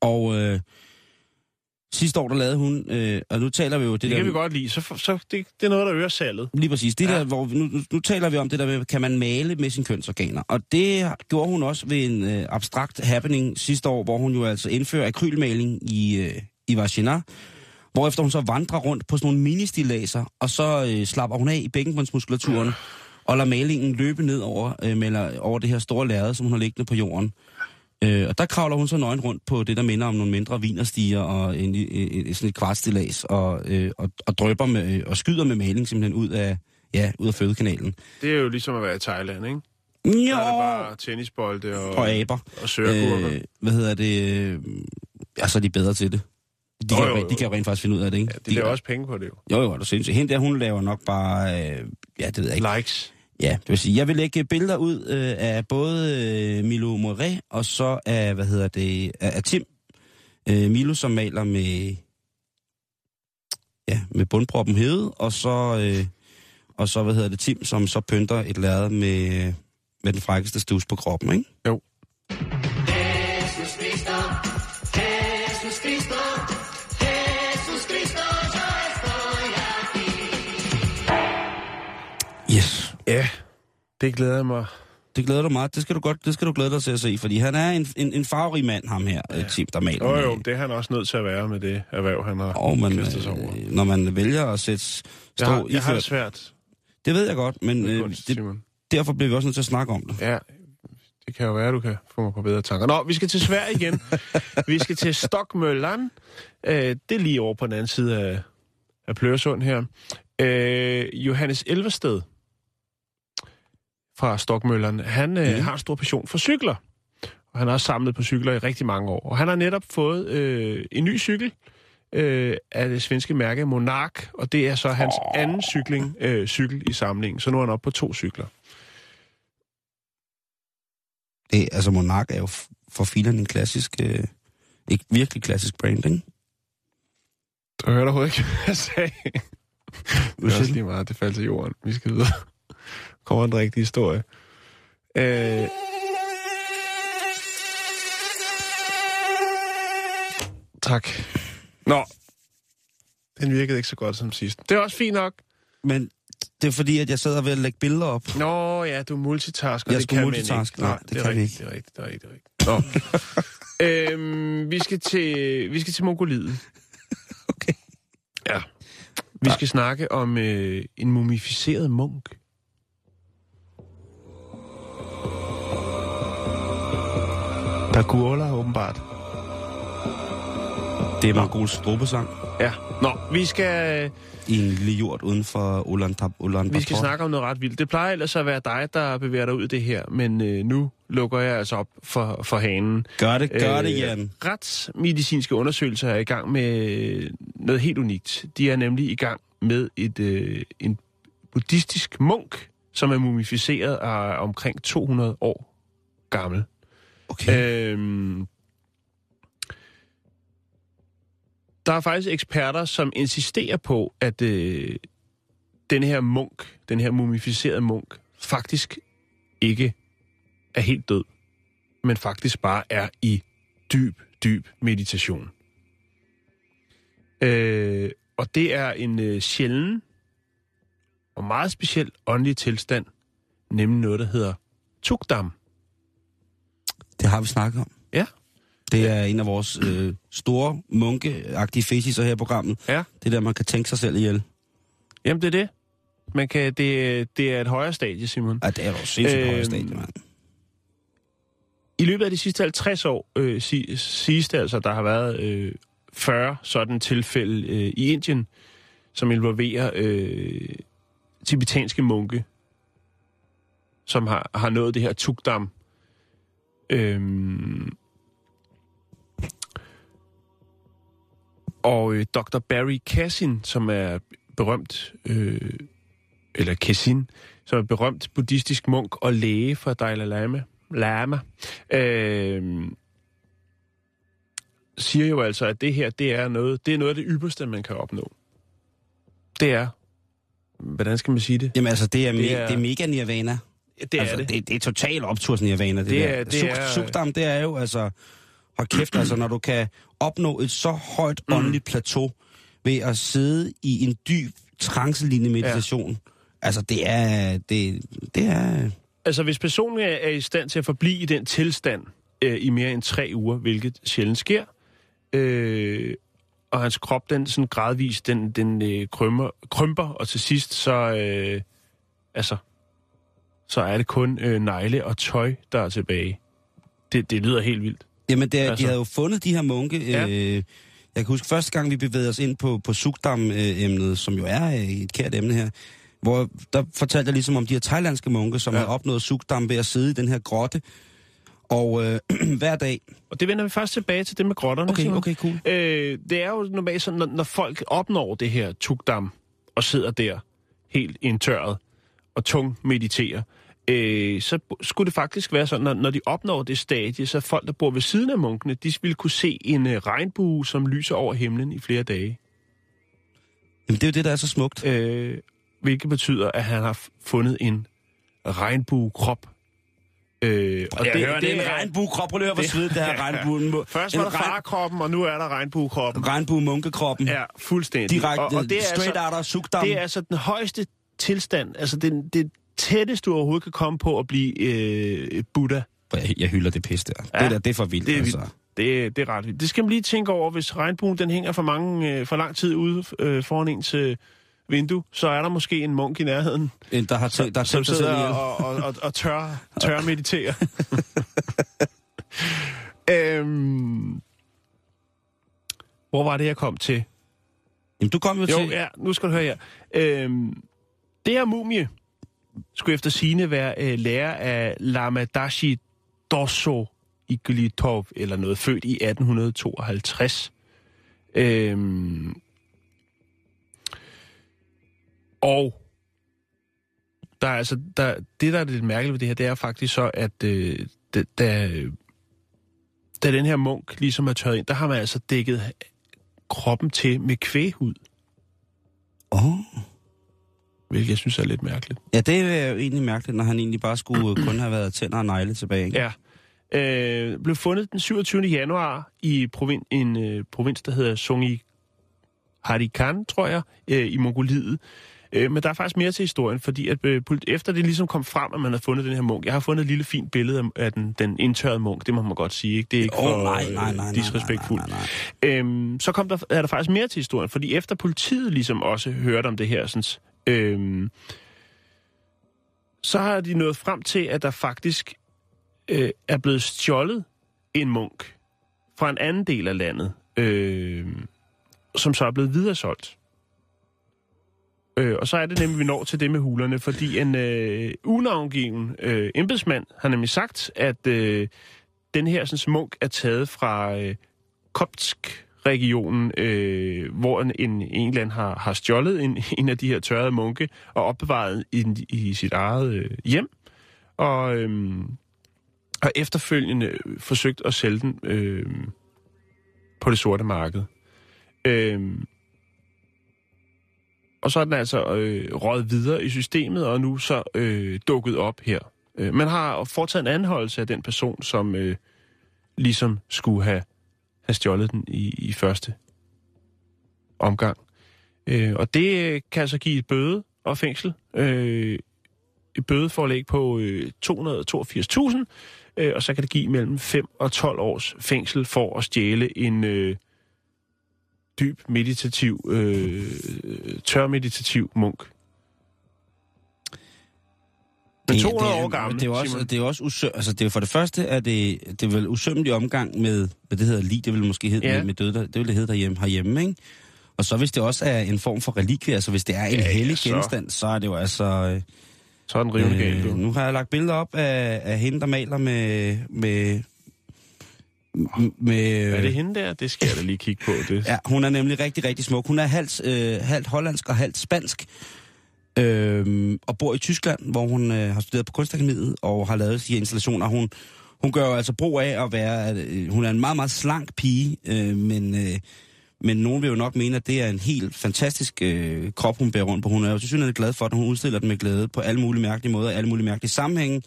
og øh, sidste år, der lavede hun, øh, og nu taler vi jo det, Det der... kan vi godt lide. Så, så det, det er noget, der øger salget. Lige præcis. Det Ja. ja. der, hvor vi, nu, nu, taler vi om det der med, kan man male med sine kønsorganer? Og det gjorde hun også ved en øh, abstrakt happening sidste år, hvor hun jo altså indfører akrylmaling i, øh, i vagina, hvorefter hun så vandrer rundt på sådan nogle ministillaser, og så øh, slapper hun af i bækkenbundsmuskulaturen, og lader malingen løbe ned over, øh, melder, over det her store lærred, som hun har liggende på jorden. Øh, og der kravler hun så nøgen rundt på det, der minder om nogle mindre vinerstiger og en, en, en, sådan et kvartstillas, og, øh, og, og drøber med, øh, og skyder med maling simpelthen ud af, ja, ud af fødekanalen. Det er jo ligesom at være i Thailand, ikke? Jo, Der er det bare tennisbolde og, og aber. og sørekurver. Øh, hvad hedder det? Ja, så er de bedre til det. De, Jo, kan, jo, jo, de kan jo rent faktisk finde ud af det, ikke? Ja, de de laver kan- også penge på det jo. Jo, jo, er du sindssygt. Hende der, hun laver nok bare... Øh, ja, det ved jeg ikke. Likes. Ja, det vil sige, jeg vil lægge billeder ud øh, af både øh, Milo Moret og så af, hvad hedder det, af, af Tim. Øh, Milo, som maler med, ja, med bundproppen hede, og så, øh, og så, hvad hedder det, Tim, som så pynter et lærred med, med den frækkeste stus på kroppen, ikke? Jo. Ja, det glæder jeg mig. Det glæder du meget. Det skal du godt, det skal du glæde dig til at se, fordi han er en, en, en farverig mand, ham her, ja. Tim, der maler. Jo, jo, det er han også nødt til at være med det erhverv, han har Og man, kastet sig over. øh, når man vælger at sætte Jeg har, stå jeg har det svært det ved jeg godt, men med øh, kunst, det, derfor bliver vi også nødt til at snakke om det. Ja, det kan jo være, at du kan få mig på bedre tanker. Nå, vi skal til Sverige igen. vi skal til Stockmøllan. Øh, det er lige over på den anden side af, af Pløresund her. Øh, Johannes Elversted fra Stockmøllan, han øh, Mhm. har en stor passion for cykler. Og han har også samlet på cykler i rigtig mange år. Og han har netop fået øh, en ny cykel øh, af det svenske mærke Monark, og det er så hans anden cykling, øh, cykel i samlingen. Så nu er han oppe på to cykler. det. Altså, Monark er jo for filen en klassisk, øh, ikke virkelig klassisk brand, ikke? Du hørte overhovedet ikke, hvad jeg sagde. Det er også lige meget, det faldt til jorden. Vi skal videre. Kommer en rigtig historie. Øh... Tak. Nå. Den virkede ikke så godt som sidst. Det er også fint nok. Men det er fordi, at jeg sad og ved at lægge billeder op. Nå ja, du er multitasker. Jeg det skulle kan multitaske. Man ikke. Nej, det det er kan vi rigtigt, ikke. Det er rigtigt, det er rigtigt. Det er rigtigt. Nå. øhm, vi, skal til, vi skal til Mongoliet. Okay. Ja. Vi skal snakke om øh, en mumificeret munk. Der Gurla, åbenbart. Det er Mongols strobesang Ja. Nå, vi skal, i en lille jord uden for Ulaanbaatar. Ulan vi skal snakke om noget ret vildt. Det plejer ellers at være dig, der bevæger dig ud i det her, men øh, nu lukker jeg altså op for, for hanen. Gør det, gør Øh, det, Jan. Retsmedicinske undersøgelser er i gang med noget helt unikt. De er nemlig i gang med et, øh, en buddhistisk munk, som er mumificeret og er omkring 200 år gammel. Okay. Øhm, der er faktisk eksperter, som insisterer på, at øh, den her munk, den her mumificerede munk, faktisk ikke er helt død, men faktisk bare er i dyb, dyb meditation. Øh, og det er en øh, sjælden og meget speciel åndelig tilstand, nemlig noget, der hedder tukdam. Det har vi snakket om. Ja. Det er en af vores øh, store munkeagtige fetiser her i programmet. Ja. Det er der, man kan tænke sig selv ihjel. Jamen, det er det. Man kan, det, det er et højere stadie, Simon. Ja, det er jo sindssygt Øhm, højere stadie, mand. I løbet af de sidste 50 år øh, sig, siges det altså, der har været øh, 40 sådan tilfælde øh, i Indien, som involverer øh, tibetanske munke, som har, har nået det her tukdam. Øhm, og øh, Dr. Barry Kassin, som er berømt, øh, eller Kassin, som er berømt buddhistisk munk og læge for Dalai Lama, Lama øh, siger jo altså, at det her, det er noget, det er noget af det ypperste, man kan opnå. Det er, hvordan skal man sige det? Jamen altså, det er, det er- er, det er mega nirvana. Det altså, det. Det, det er total opturs nirvana, det, Det der. er- det Suk, er- Sukdam, det er jo altså... Hold kæft, altså, når du kan opnå et så højt Mm. åndeligt plateau ved at sidde i en dyb, trancelignende meditation. Ja. Altså, det er... Det, det er... Altså, hvis personen er, i stand til at forblive i den tilstand øh, i mere end tre uger, hvilket sjældent sker, øh, og hans krop, den sådan gradvist, den, den øh, krymper, krymper, og til sidst, så, øh, altså, så er det kun øh, negle og tøj, der er tilbage. Det, det lyder helt vildt. Jamen, det er, altså. De havde jo fundet de her munke. Ja. Øh, jeg kan huske første gang, vi bevægede os ind på, på Sukdam-emnet, som jo er øh, et kært emne her, hvor der fortalte jeg ligesom om de her thailandske munke, som Ja. har opnået Sukdam ved at sidde i den her grotte. Og øh, hver dag... Og det vender vi først tilbage til det med grotterne. Okay, Simon. okay, cool. Øh, det er jo normalt sådan, når, når folk opnår det her tukdam, og sidder der helt indtørret og tung mediterer, øh, så skulle det faktisk være sådan, når, når de opnår det stadie, så folk, der bor ved siden af munkene, de ville kunne se en øh, regnbue, som lyser over himlen i flere dage. Jamen, det er jo det, der er så smukt. Øh, hvilket betyder, at han har fundet en regnbuekrop. Øh, og Jeg det, hører, det er en regnbuekrop. Prøv lige at høre, hvor det- svedigt det her regnbuen. Først var der regn- farkroppen, og nu er der regnbuekroppen. Regnbue-munkekroppen. Ja, fuldstændig. Direkte, og, og det er straight altså, out of Sukdam. Det er altså den højeste tilstand. Altså, det, det, tætteste, du overhovedet kan komme på at blive øh, Buddha. Jeg, jeg hylder det pis der. Ja, det der, det er for vildt, det er altså. Det, det er ret vildt. Det skal man lige tænke over, hvis regnbuen den hænger for, mange, øh, for lang tid ude øh, foran ens øh, vindue, så er der måske en munk i nærheden, En, der har, tæ- der som sidder og, og, og, og tør, tør meditere. øhm, hvor var det, jeg kom til? Jamen, du kom jo, Jo, til... ja, nu skal du høre her. Øhm, det her mumie skulle efter sine være øh, lærer af Lamadashi Dosso Iglitov, eller noget, født i 1852. Øhm, og der er altså, der, det, der er lidt mærkeligt ved det her, det er faktisk så, at øh, da, da, da den her munk ligesom er tørret ind, der har man altså dækket kroppen til med kvæghud. Oh. Hvilket jeg synes er lidt mærkeligt. Ja, det er jo egentlig mærkeligt, når han egentlig bare skulle kun have været tænder og negle tilbage. Ikke? Ja. Øh, blev fundet den 27. januar i provin, en øh, provins, der hedder Songi Harikan, tror jeg, øh, i Mongoliet. Øh, men der er faktisk mere til historien, fordi at, øh, efter det ligesom kom frem, at man har fundet den her munk. Jeg har fundet et lille fint billede af, af den, den indtørrede munk, det må man godt sige. Ikke? Det er ikke Åh, for nej, nej, nej, øh, nej, disrespektfuldt. nej, nej, Øhm, så kom der, er der faktisk mere til historien, fordi efter politiet ligesom også hørte om det her, sådan, øhm, så har de nået frem til, at der faktisk øh, er blevet stjålet en munk fra en anden del af landet, øh, som så er blevet videresolgt. Øh, og så er det nemlig, vi når til det med hulerne, fordi en øh, unavngiven øh, embedsmand har nemlig sagt, at øh, den her sådan, munk er taget fra øh, regionen, øh, hvor en, en, en eller anden har, har stjålet en, en af de her tørrede munke og opbevaret i, i sit eget øh, hjem. Og, øh, og efterfølgende øh, forsøgt at sælge den øh, på det sorte marked. Øh, og så er den altså øh, røget videre i systemet, og nu så øh, dukket op her. Øh, man har foretaget en anholdelse af den person, som øh, ligesom skulle have, have stjålet den i, i første omgang. Øh, og det kan altså give et bøde og fængsel. Øh, et bødeforlæg på øh, 282.000, øh, og så kan det give mellem 5 og 12 års fængsel for at stjæle en øh, dyb meditativ, øh, tør meditativ men 200 det, er- år gammel, Det er også, Simon. det er også usø- altså det er for det første, er det, det er vel usømmelig omgang med, hvad det hedder lige, det vil måske hedde Ja. ja. med, med døde, det vil det hedde derhjemme, herhjemme, ikke? Og så hvis det også er en form for relikvie, altså hvis det er en Ja, ja, ja, hellig så- genstand, så er det jo altså... Øh, Så er den rivende galt, du. nu har jeg lagt billeder op af, af hende, der maler med... med med, Er det hende der? Det skal jeg da lige kigge på. Det. Ja, hun er nemlig rigtig, rigtig smuk. Hun er halvt, øh, halvt hollandsk og halvt spansk. Øh, og bor i Tyskland, hvor hun øh, har studeret på kunstakademiet og har lavet sine installationer. Hun, hun gør jo altså brug af at være... Øh, hun er en meget, meget slank pige, øh, men, øh, men nogen vil jo nok mene, at det er en helt fantastisk øh, krop, hun bærer rundt på. Hun er jo tilsyneladende glad for, at hun udstiller den med glæde på alle mulige mærkelige måder, alle mulige mærkelige sammenhænge.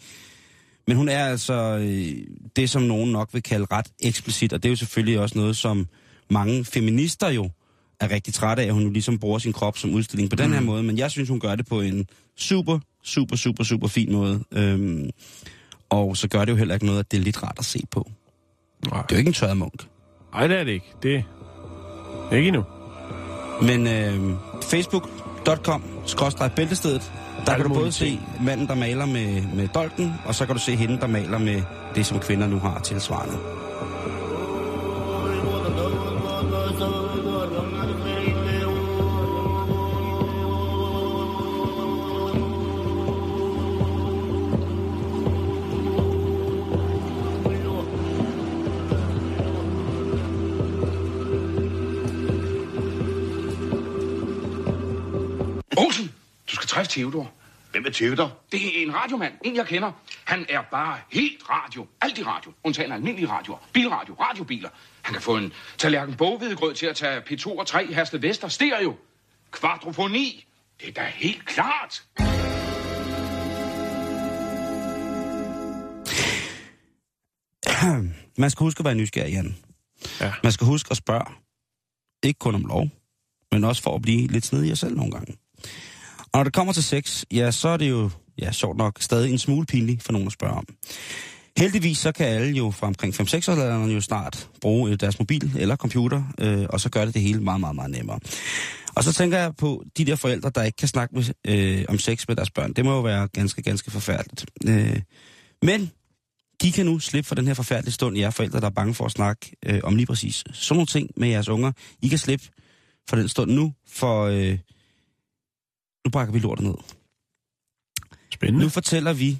Men hun er altså øh, det, som nogen nok vil kalde ret eksplicit, og det er jo selvfølgelig også noget, som mange feminister jo er rigtig trætte af, at hun jo ligesom bruger sin krop som udstilling på den her måde, men jeg synes, hun gør det på en super, super, super, super fin måde. Øhm, og så gør det jo heller ikke noget, at det er lidt rart at se på. Nej. Det er jo ikke en tørret munk. Nej, det er det ikke. Det er ikke endnu. Men øh, facebook.com bæltestedet, der kan du både se manden, der maler med, med dolken, og så kan du se hende, der maler med det, som kvinder nu har tilsvarende. Olsen, du skal træffe Theodor. Hvem er Theodor? Det er en radiomand, en jeg kender. Han er bare helt radio. Alt i radio. Undtagen almindelige radioer. Bilradio, radiobiler. Han kan få en tallerken boghvedegrød til at tage P2 og 3 Hersted Vester stereo. Kvadrofoni. Det er da helt klart. Man skal huske at være nysgerrig, Jan. Ja. Man skal huske at spørge. Ikke kun om lov, men også for at blive lidt snedig selv nogle gange. Og når det kommer til sex, ja, så er det jo ja, sjovt nok, stadig en smule pinlig for nogen at spørge om. Heldigvis så kan alle jo fra omkring 5-6 årsalderen jo snart bruge øh, deres mobil eller computer, øh, og så gør det det hele meget, meget, meget nemmere. Og så tænker jeg på de der forældre, der ikke kan snakke med, øh, om sex med deres børn. Det må jo være ganske, ganske forfærdeligt. Øh, men de kan nu slippe for den her forfærdelige stund, jer forældre, der er bange for at snakke øh, om lige præcis sådan nogle ting med jeres unger. I kan slippe for den stund nu, for øh, nu brækker vi lortet ned. Spændende. Nu fortæller vi,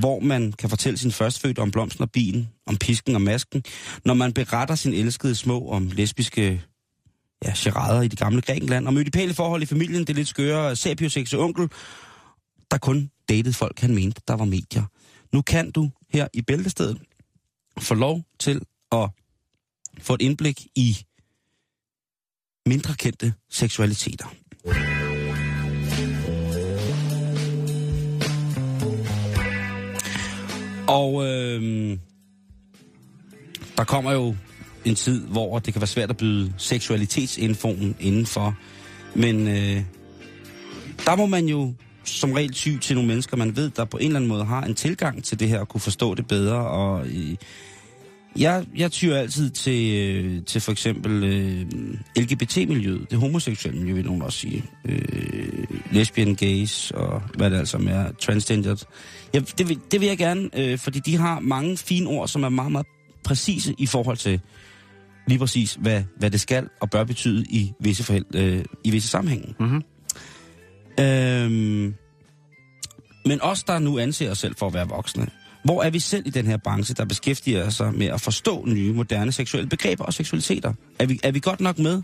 hvor man kan fortælle sin førstfødte om blomsten og bilen, om pisken og masken, når man beretter sin elskede små om lesbiske ja, charader i det gamle Grækenland, om ødipale forhold i familien, det lidt skøre sapiosexe onkel, der kun datede folk, han mente, der var medier. Nu kan du her i Bæltestedet få lov til at få et indblik i mindre kendte seksualiteter. Og øh, der kommer jo en tid, hvor det kan være svært at byde seksualitetsinfoen indenfor. Men øh, der må man jo som regel ty til nogle mennesker, man ved, der på en eller anden måde har en tilgang til det her og kunne forstå det bedre. Og øh, jeg, jeg tyr altid til, øh, til for eksempel øh, LGBT-miljøet, det homoseksuelle miljø, vil nogen også sige. Øh, lesbian, gays og hvad det altså er, transgendered. Ja, det, vil, det vil jeg gerne, øh, fordi de har mange fine ord, som er meget, meget præcise i forhold til lige præcis, hvad, hvad det skal og bør betyde i visse, forhæld, øh, i visse sammenhænge. Mhm. Øhm, men os, der nu anser os selv for at være voksne, hvor er vi selv i den her branche, der beskæftiger sig med at forstå nye, moderne seksuelle begreber og seksualiteter? Er vi, er vi godt nok med?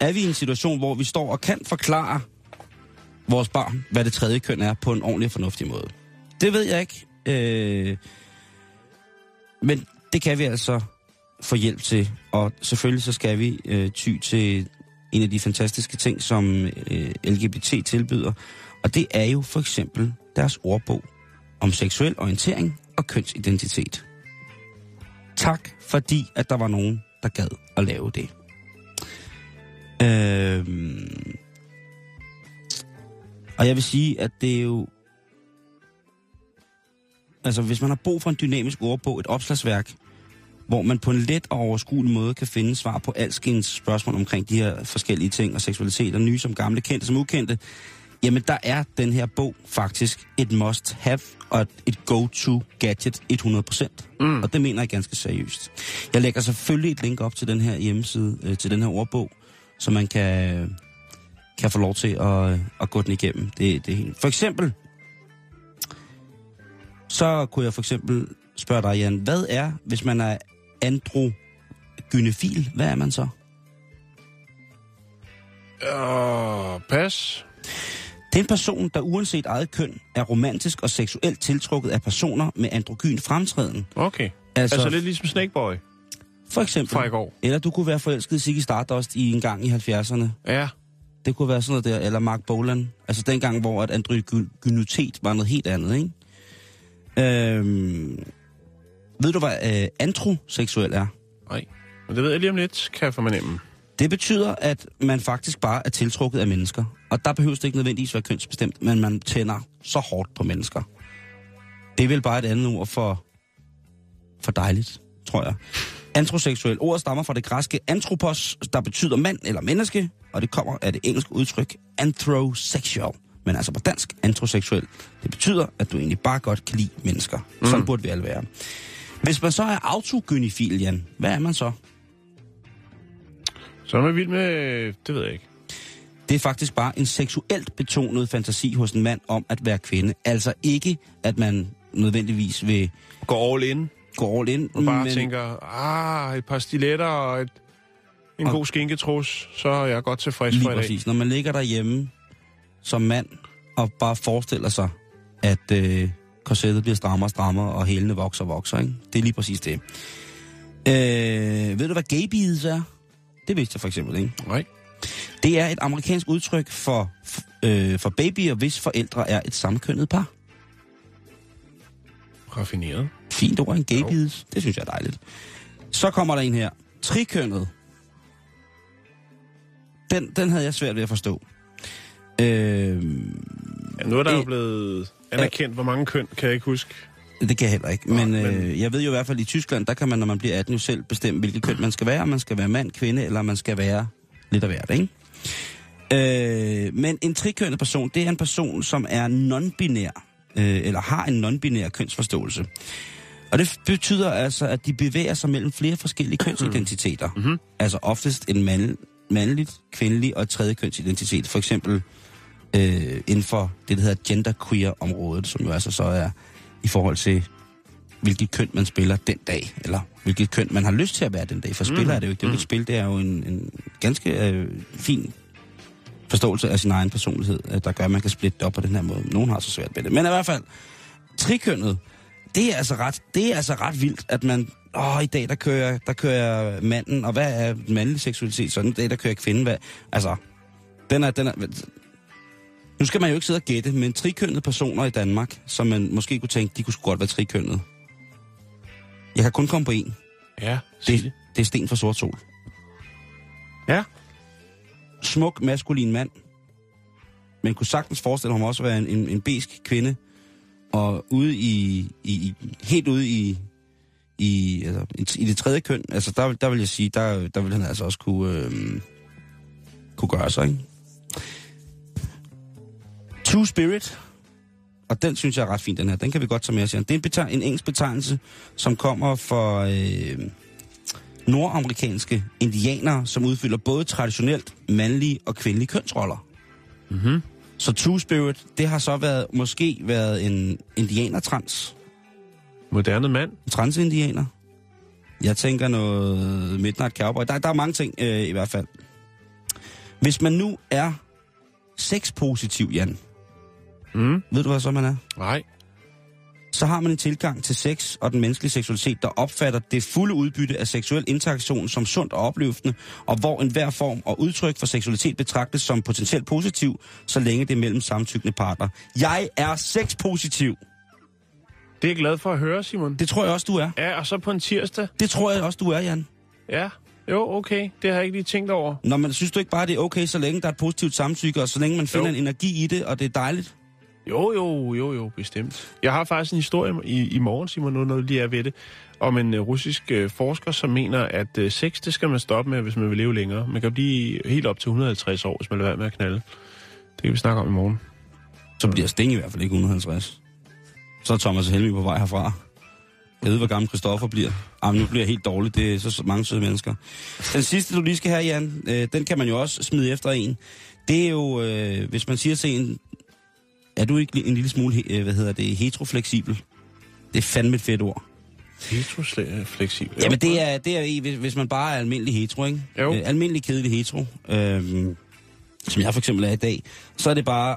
Er vi i en situation, hvor vi står og kan forklare vores barn, hvad det tredje køn er, på en ordentlig og fornuftig måde? Det ved jeg ikke. Øh, men det kan vi altså få hjælp til. Og selvfølgelig så skal vi øh, ty til en af de fantastiske ting, som øh, LGBT tilbyder. Og det er jo for eksempel deres ordbog om seksuel orientering og kønsidentitet. Tak fordi, at der var nogen, der gad at lave det. Øhm, og jeg vil sige, at det er jo... Altså, hvis man har brug for en dynamisk ordbog, et opslagsværk, hvor man på en let og overskuelig måde kan finde svar på alskens spørgsmål omkring de her forskellige ting og seksualitet, og nye som gamle, kendte som ukendte, jamen der er den her bog faktisk et must-have og et go-to gadget 100%. Mm. Og det mener jeg ganske seriøst. Jeg lægger selvfølgelig et link op til den her hjemmeside, øh, til den her ordbog, så man kan, kan få lov til at, at gå den igennem. Det, det er helt. For eksempel, så kunne jeg for eksempel spørge dig, Jan, hvad er, hvis man er androgynefil, hvad er man så? Uh, pas. Det er en person, der uanset eget køn er romantisk og seksuelt tiltrukket af personer med androgyn fremtræden. Okay. Altså, Altså, altså lidt ligesom Snakeboy for eksempel. fra i går. Eller du kunne være forelsket i Ziggy Stardust i en gang i 70'erne. Ja. Det kunne være sådan noget der. Eller Mark Bolan. Altså dengang, hvor at androgynitet var noget helt andet, ikke? Øhm, ved du, hvad øh, antroseksuel er? Nej. Men det ved jeg lige om lidt, kan jeg fornemme. Det betyder, at man faktisk bare er tiltrukket af mennesker. Og der behøver det ikke nødvendigvis være kønsbestemt, men man tænder så hårdt på mennesker. Det er vel bare et andet ord for, for dejligt, tror jeg. Antroseksuel. Ordet stammer fra det græske anthropos, der betyder mand eller menneske, og det kommer af det engelske udtryk anthrosexual. Men altså på dansk, antroseksuel. Det betyder, at du egentlig bare godt kan lide mennesker. Sådan burde vi alle være. Hvis man så er autogynifil, Jan, hvad er man så? Så er man vild med... Det ved jeg ikke. Det er faktisk bare en seksuelt betonet fantasi hos en mand om at være kvinde. Altså ikke, at man nødvendigvis vil Går all in gå all in. og bare men... tænker, ah, et par stiletter og et, en Og- god skinketrus, så er jeg godt tilfreds Lige for i dag. præcis. Når man ligger derhjemme som mand og bare forestiller sig, at øh, korsettet bliver strammere og strammere, og hælene vokser og vokser. Ikke? Det er lige præcis det. Øh, ved du, hvad gaybeads er? Det vidste jeg for eksempel ikke. Nej. Det er et amerikansk udtryk for, øh, for babyer, hvis forældre er et samkønnet par. Raffineret. Fint ord, en gaybeads. Det synes jeg er dejligt. Så kommer der en her. Trikønnet. Den, den havde jeg svært ved at forstå. Øh, Ja, nu er der jo det- blevet anerkendt, hvor mange køn, kan jeg ikke huske. Det kan jeg heller ikke. Men, Nå, men- Øh, jeg ved jo i hvert fald, at i Tyskland, der kan man, når man bliver 18, jo selv bestemme, hvilket køn man skal være. Om man skal være mand, kvinde, eller man skal være lidt af hvert, ikke? Øh, men en trikønnet person, det er en person, som er non-binær, øh, eller har en non-binær kønsforståelse. Og det betyder altså, at de bevæger sig mellem flere forskellige kønsidentiteter. Mm-hmm. Altså oftest en mand, mandligt, kvindelig og et tredje kønsidentitet. For eksempel øh, inden for det, der hedder genderqueer-området, som jo altså så er i forhold til, hvilket køn man spiller den dag, eller hvilket køn man har lyst til at være den dag. For spiller er det jo ikke. Det er jo ikke spil, det er jo en, en ganske øh, fin forståelse af sin egen personlighed, øh, der gør, at man kan splitte det op på den her måde. Nogen har så svært ved det. Men i hvert fald, trikønnet, det er altså ret, det er altså ret vildt, at man, åh, i dag der kører, jeg- der kører jeg manden, og hvad er mandlig seksualitet? Sådan, i dag der kører jeg kvinden, hvad? Altså, den er, den er, nu skal man jo ikke sidde og gætte, men trikønnede personer i Danmark, som man måske kunne tænke, de kunne godt være trikønnede. Jeg kan kun komme på en. Ja, Det, det. det er Sten fra Sort Sol. Ja. Smuk, maskulin mand. Men kunne sagtens forestille ham også at være en, en, en besk kvinde. Og ude i, i, i helt ude i, i, altså, i, i det tredje køn, altså der, vil- der vil jeg sige, der, der vil han altså også kunne, øh, kunne gøre sig, ikke? Two Spirit, og den synes jeg er ret fin, den her. Den kan vi godt tage med os. Det er en, betegn- en engelsk betegnelse, som kommer fra øh, nordamerikanske indianere, som udfylder både traditionelt mandlige og kvindelige kønsroller. Mm-hmm. Så Two Spirit, det har så været måske været en indianer-trans. Moderne mand. Transindianer. Jeg tænker noget Midnight Cowboy. Der, der er mange ting øh, i hvert fald. Hvis man nu er sexpositiv, Jan, Mm. ved du hvad så man er? Nej. så har man en tilgang til sex og den menneskelige seksualitet, der opfatter det fulde udbytte af seksuel interaktion som sundt og opløftende, og hvor enhver form og udtryk for seksualitet betragtes som potentielt positiv, så længe det er mellem samtykkende partner. Jeg er sexpositiv. Det er jeg glad for at høre, Simon. Det tror jeg også, du er. Ja, og så på en tirsdag. Det tror jeg også, du er, Jan. Ja. Jo, okay. Det har jeg ikke lige tænkt over. Nå, men synes du ikke bare, det er okay, så længe der er et positivt samtykke, og så længe man finder Jo. en energi i det, og det er dejligt? Jo, jo, jo, jo, bestemt. Jeg har faktisk en historie i, i morgen, Simon, nu når du lige er ved det, om en uh, russisk uh, forsker, som mener, at uh, sex, det skal man stoppe med, hvis man vil leve længere. Man kan blive helt op til 150 år, hvis man lader være med at knalde. Det kan vi snakke om i morgen. Så bliver Sting i hvert fald ikke 150. Så er Thomas Helmi på vej herfra. Jeg ved, hvor gammel Christoffer bliver. Jamen, nu bliver jeg helt dårlig. Det er så så mange søde mennesker. Den sidste, du lige skal have, Jan, øh, den kan man jo også smide efter en. Det er jo, øh, hvis man siger til en, er du ikke en lille smule, øh, hvad hedder det, heterofleksibel? Det er fandme et fedt ord. Heterofleksibel. Jamen, det er, det er hvis, hvis man bare er almindelig hetero, ikke? Jo. Øh, almindelig kedelig hetero, øhm, som jeg for eksempel er i dag, så er det bare...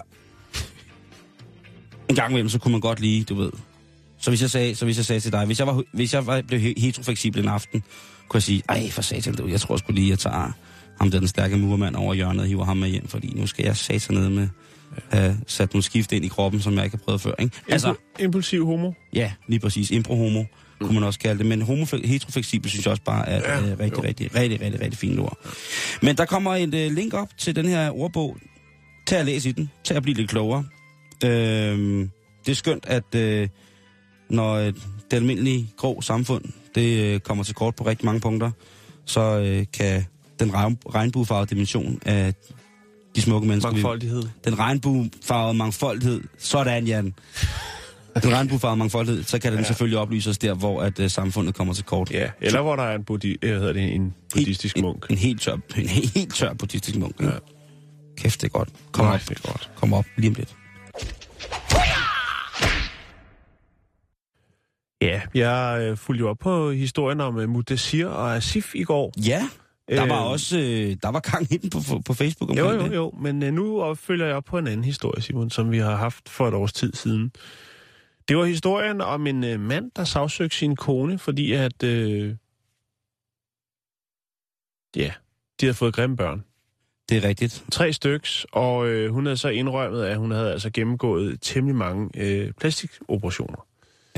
En gang imellem, så kunne man godt lige, du ved... Så hvis jeg sagde, så hvis jeg sagde til dig, hvis jeg, var, hvis jeg var, blev he- heterofleksibel en aften, kunne jeg sige, ej, for satan, jeg tror sgu lige, jeg tager ham der den stærke murmand over hjørnet hiver ham med hjem, fordi nu skal jeg satan ned med have sat nogle skift ind i kroppen, som jeg ikke har prøvet før, ikke? Altså, impulsiv homo. Ja, lige præcis. Impro-homo, mm. kunne man også kalde det. Men homofle- heterofleksibel synes jeg også bare er Ja, øh, rigtig, rigtig, rigtig, rigtig, rigtig fint ord. Men der kommer et øh, link op til den her ordbog. Tag og læs i den. Tag og blive lidt klogere. Øhm, det er skønt, at øh, når øh, det almindelige grå samfund, det øh, kommer til kort på rigtig mange punkter, så øh, kan den regn- regnbuefarvede dimension af de smukke mennesker, Mangfoldighed. den regnbuefarvede mangfoldighed. Sådan, Jan. Den regnbuefarvede mangfoldighed, så kan den ja. selvfølgelig oplyse os der, hvor at, uh, samfundet kommer til kort. Ja, eller hvor der er en, budi- øh, hedder det, en buddhistisk en, munk. En, en helt tør, en helt, tør buddhistisk munk. Ja. Kæft, det er godt. Kom Nej, op. det er godt. Kom op lige om lidt. Ja, jeg øh, fulgte jo op på historien om uh, Mudasir og Asif i går. Ja, der var Øh, også øh, der var gang i den på, på Facebook omkring Jo, jo, det. jo, men uh, nu følger jeg op på en anden historie, Simon, som vi har haft for et års tid siden. Det var historien om en uh, mand, der sagsøgte sin kone, fordi at... Uh, ja, de havde fået grimme børn. Det er rigtigt. Tre styks, og øh, hun havde så indrømmet, at hun havde altså gennemgået temmelig mange øh, plastikoperationer.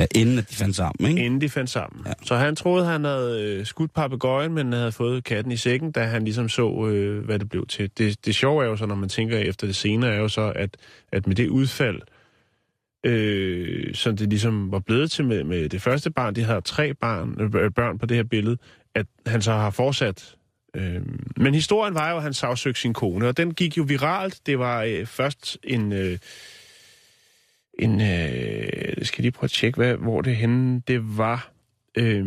Ja, inden at de fandt sammen, ikke? inden de fandt sammen. Ja. Så han troede, han havde øh, skudt papegøjen, men havde fået katten i sækken, da han ligesom så, øh, hvad det blev til. Det, det sjove er jo så, når man tænker efter det senere, er jo så, at, at med det udfald, øh, som det ligesom var blevet til med, med det første barn, de havde tre barn, øh, børn på det her billede, at han så har fortsat. Øh, men historien var jo, at han sagsøgte sin kone, og den gik jo viralt. Det var øh, først en... Øh, en, øh, skal jeg lige prøve at tjekke, hvad, hvor det henne, det var øh,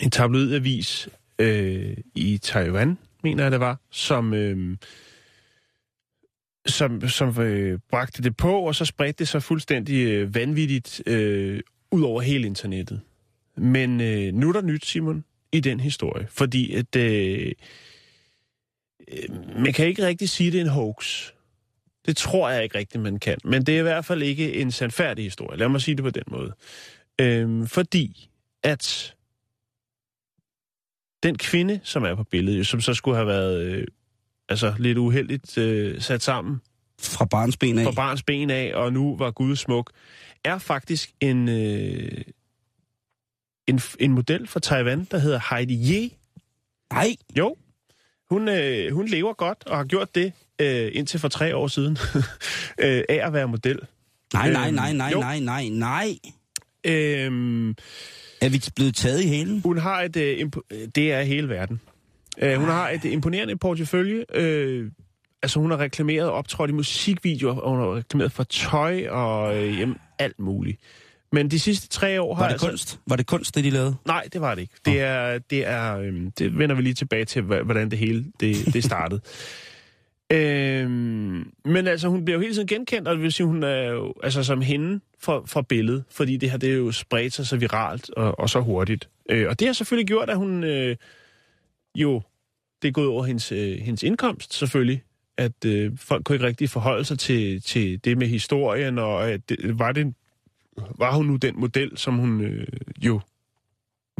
en tabloidavis øh, i Taiwan, mener jeg det var, som, øh, som, som øh, bragte det på, og så spredte det sig fuldstændig øh, vanvittigt øh, ud over hele internettet. Men øh, nu er der nyt, Simon, i den historie, fordi at, øh, øh, man kan ikke rigtig sige, at det er en hoax. Det tror jeg ikke rigtigt, man kan. Men det er i hvert fald ikke en sandfærdig historie. Lad mig sige det på den måde. Øhm, fordi at den kvinde, som er på billedet, som så skulle have været øh, altså lidt uheldigt øh, sat sammen Fra barns ben af. fra barns ben af, og nu var Gud smuk, er faktisk en, øh, en, en model fra Taiwan, der hedder Heidi Ye. Nej, Jo, hun, øh, hun lever godt og har gjort det øh, indtil for tre år siden øh, af at være model. nej, nej, Øhm, nej, nej, jo. nej, nej, nej. Øhm, Er vi blevet taget i hælen? hun har et... Øh, impo- det er hele verden. Øh, hun har et imponerende portefølje. Øh, altså, hun har reklameret optrådt i musikvideoer, og hun har reklameret for tøj og øh, jamen, alt muligt. Men de sidste tre år har Var det altså... kunst? Var det kunst, det de lavede? Nej, det var det ikke. Det er, det er, øhm, det vender vi lige tilbage til, hvordan det hele det, det startede. øhm, men altså, hun bliver jo hele tiden genkendt, og det vil sige, hun er jo altså som hende fra, fra billedet, fordi det her, det er jo spredt sig så viralt og, og så hurtigt. Øh, og det har selvfølgelig gjort, at hun øh, jo, det er gået over hendes, øh, hendes indkomst selvfølgelig, at øh, folk kunne ikke rigtig forholde sig til, til det med historien, og at det, var det var hun nu den model, som hun øh, jo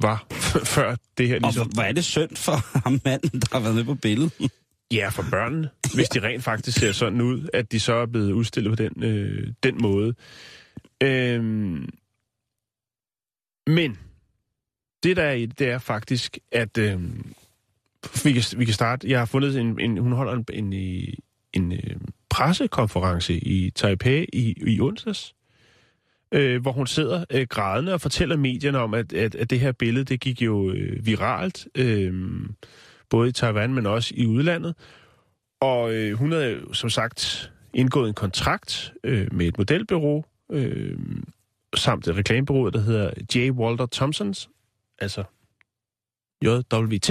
var før det her Og ligesom. hvor, hvor er det synd for ham manden, der har været med på billedet? Ja, for børnene, hvis de rent faktisk ser sådan ud, at de så er blevet udstillet på den, øh, den måde. Øhm, men det der er i det, det er faktisk, at øh, vi, kan, vi kan starte. Jeg har fundet en, en hun holder en, en, øh, en, en pressekonference i Taipei i, i onsdags, øh, hvor hun sidder øh, grædende og fortæller medierne om, at, at, at det her billede, det gik jo øh, viralt, øh, både i Taiwan, men også i udlandet. Og øh, hun havde som sagt indgået en kontrakt øh, med et modelbureau, øh, samt et reklamebureau, der hedder J. Walter Thompsons, altså JWT,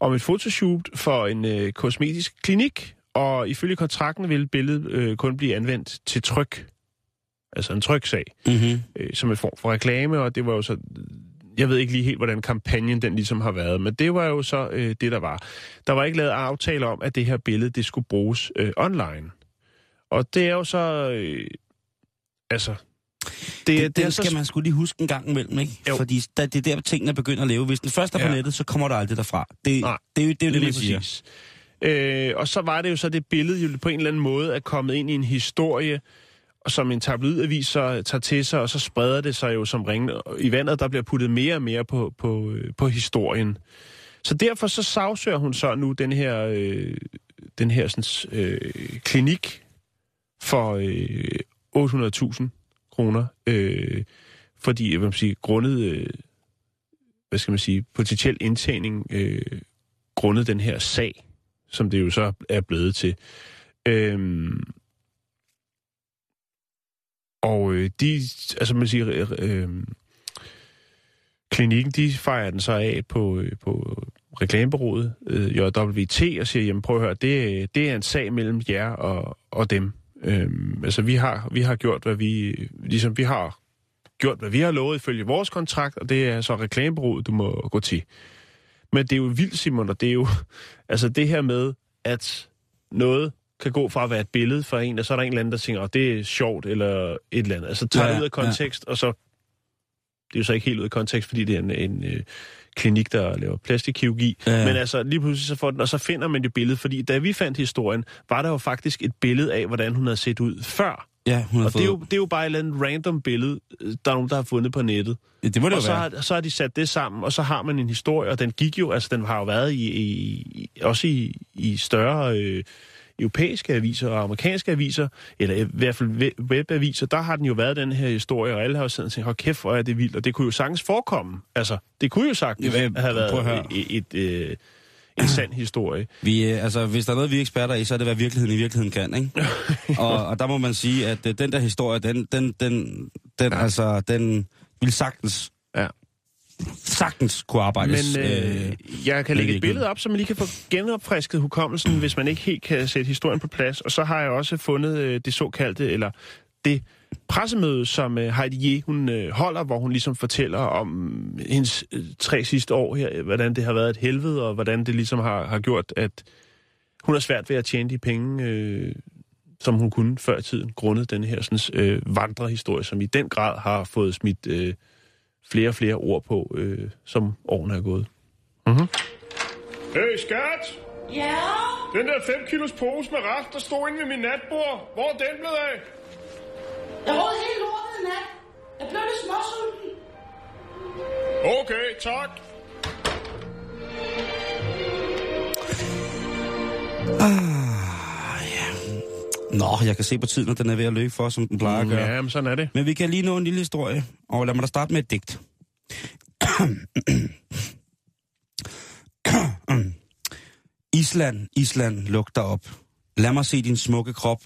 om et fotoshoot for en øh, kosmetisk klinik, og ifølge kontrakten vil billedet øh, kun blive anvendt til tryk, altså en tryksag, Mm-hmm. øh, som en form for reklame, og det var jo så... Jeg ved ikke lige helt, hvordan kampagnen den ligesom har været, men det var jo så øh, det, der var. Der var ikke lavet aftale om, at det her billede, det skulle bruges øh, online. Og det er jo så... Øh, altså... Det, Det, det, det er skal så, man skulle lige huske en gang imellem, ikke? Jo. Fordi da, det er der, tingene begynder at leve. Hvis den først er på Ja. nettet, så kommer der aldrig derfra. Det, Nej, det, er jo det, er jo det, man siger. præcis. Øh, og så var det jo så, det billede jo på en eller anden måde er kommet ind i en historie, som en tabloidavis så tager til sig, og så spreder det sig jo som ringen i vandet, der bliver puttet mere og mere på, på, øh, på historien. Så derfor så sagsøger hun så nu den her, øh, den her sådan, øh, klinik for øh, 800.000 kroner, øh, fordi, hvad man siger, grundet, øh, hvad skal man sige, potentiel indtjening, øh, grundet den her sag, som det jo så er blevet til. Øh, og øh, de, altså man siger, øh, øh, klinikken, de fejrer den så af på, øh, på reklamebureauet, øh, JWT, og siger, jamen prøv at høre, det, det er en sag mellem jer og, og dem. Øh, altså vi har, vi har gjort, hvad vi, ligesom vi har gjort, hvad vi har lovet ifølge vores kontrakt, og det er så reklamebureauet, du må gå til. Men det er jo vildt, Simon, og det er jo, altså det her med, at noget kan gå fra at være et billede for en, og så er der en eller anden, der tænker, at det er sjovt, eller et eller andet. Altså tager Ja, det ja, ud af kontekst, og så, det er jo så ikke helt ud af kontekst, fordi det er en, en øh, klinik, der laver plastikkirurgi. Ja, Ja. ja. Men altså, lige pludselig så får den, og så finder man det billede, fordi da vi fandt historien, var der jo faktisk et billede af, hvordan hun havde set ud før Ja, hun Og det er, jo, det er jo bare et eller andet random billede, øh, der er nogen, der har fundet på nettet. det må det Og jo så være. har, så har de sat det sammen, og så har man en historie, og den gik jo, altså den har jo været i, i, i også i, i større øh, europæiske aviser og amerikanske aviser, eller i hvert fald we- webaviser, der har den jo været den her historie, og alle har jo siddet og tænkt, hold kæft, hvor er det vildt, og det kunne jo sagtens forekomme. Altså, det kunne jo sagtens Ja, have været et, et, et, øh, en sand historie. Vi, øh, altså, hvis der er noget, vi er eksperter i, så er det, hvad virkeligheden i virkeligheden kan, ikke? og, og der må man sige, at øh, den der historie, den, den, den, den, altså, den vil sagtens. Sagtens kunne arbejdes. Men øh, jeg kan lægge et billede op, så man lige kan få genopfrisket hukommelsen, hvis man ikke helt kan sætte historien på plads. Og så har jeg også fundet øh, det såkaldte, eller det pressemøde, som øh, Heidi Ye, hun øh, holder, hvor hun ligesom fortæller om hendes øh, tre sidste år her, øh, hvordan det har været et helvede, og hvordan det ligesom har, har gjort, at hun har svært ved at tjene de penge, øh, som hun kunne før i tiden, grundet den her sådan, øh, vandrehistorie, som i den grad har fået smidt øh, flere og flere ord på, øh, som årene er gået. Mm-hmm. Hey, skat! Ja? Den der 5 kilos pose med ret, der stod inde ved min natbord. Hvor er den blevet af? Jeg rådede helt lortet i nat. Jeg blev lidt småsulten. Okay, tak. Nå, jeg kan se på tiden, at den er ved at løbe for, som den plejer at gøre. Ja, men sådan er det. Men vi kan lige nå en lille historie, og lad mig da starte med et digt. Island, Island, luk dig op. Lad mig se din smukke krop.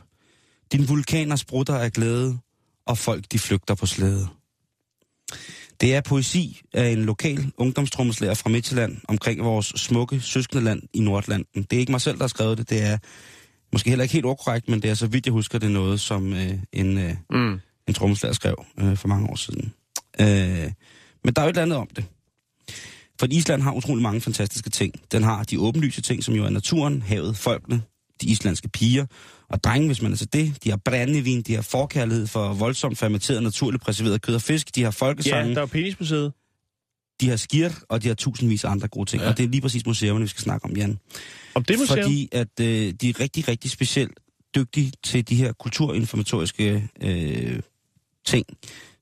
Din vulkaner sprutter af glæde, og folk de flygter på slæde. Det er poesi af en lokal ungdomstrommeslager fra Midtjylland omkring vores smukke søskendeland i Nordlanden. Det er ikke mig selv, der har skrevet det. Det er måske heller ikke helt ordkorrekt, men det er, så vidt jeg husker, det er noget, som øh, en, øh, Mm. en trommeslager skrev øh, for mange år siden. Øh, men der er jo et eller andet om det. For Island har utrolig mange fantastiske ting. Den har de åbenlyse ting, som jo er naturen, havet, folkene, de islandske piger og drenge, hvis man er til det. De har brændevin, de har forkærlighed for voldsomt fermenteret, naturligt preserveret kød og fisk. De har Ja, folkesange, der er jo penismuseet. De har skir, og de har tusindvis af andre gode ting. Ja. Ja. Og det er lige præcis museerne, vi skal snakke om, Jan. Om det museum? Fordi at øh, de er rigtig, rigtig specielt dygtige til de her kulturinformatoriske øh, ting,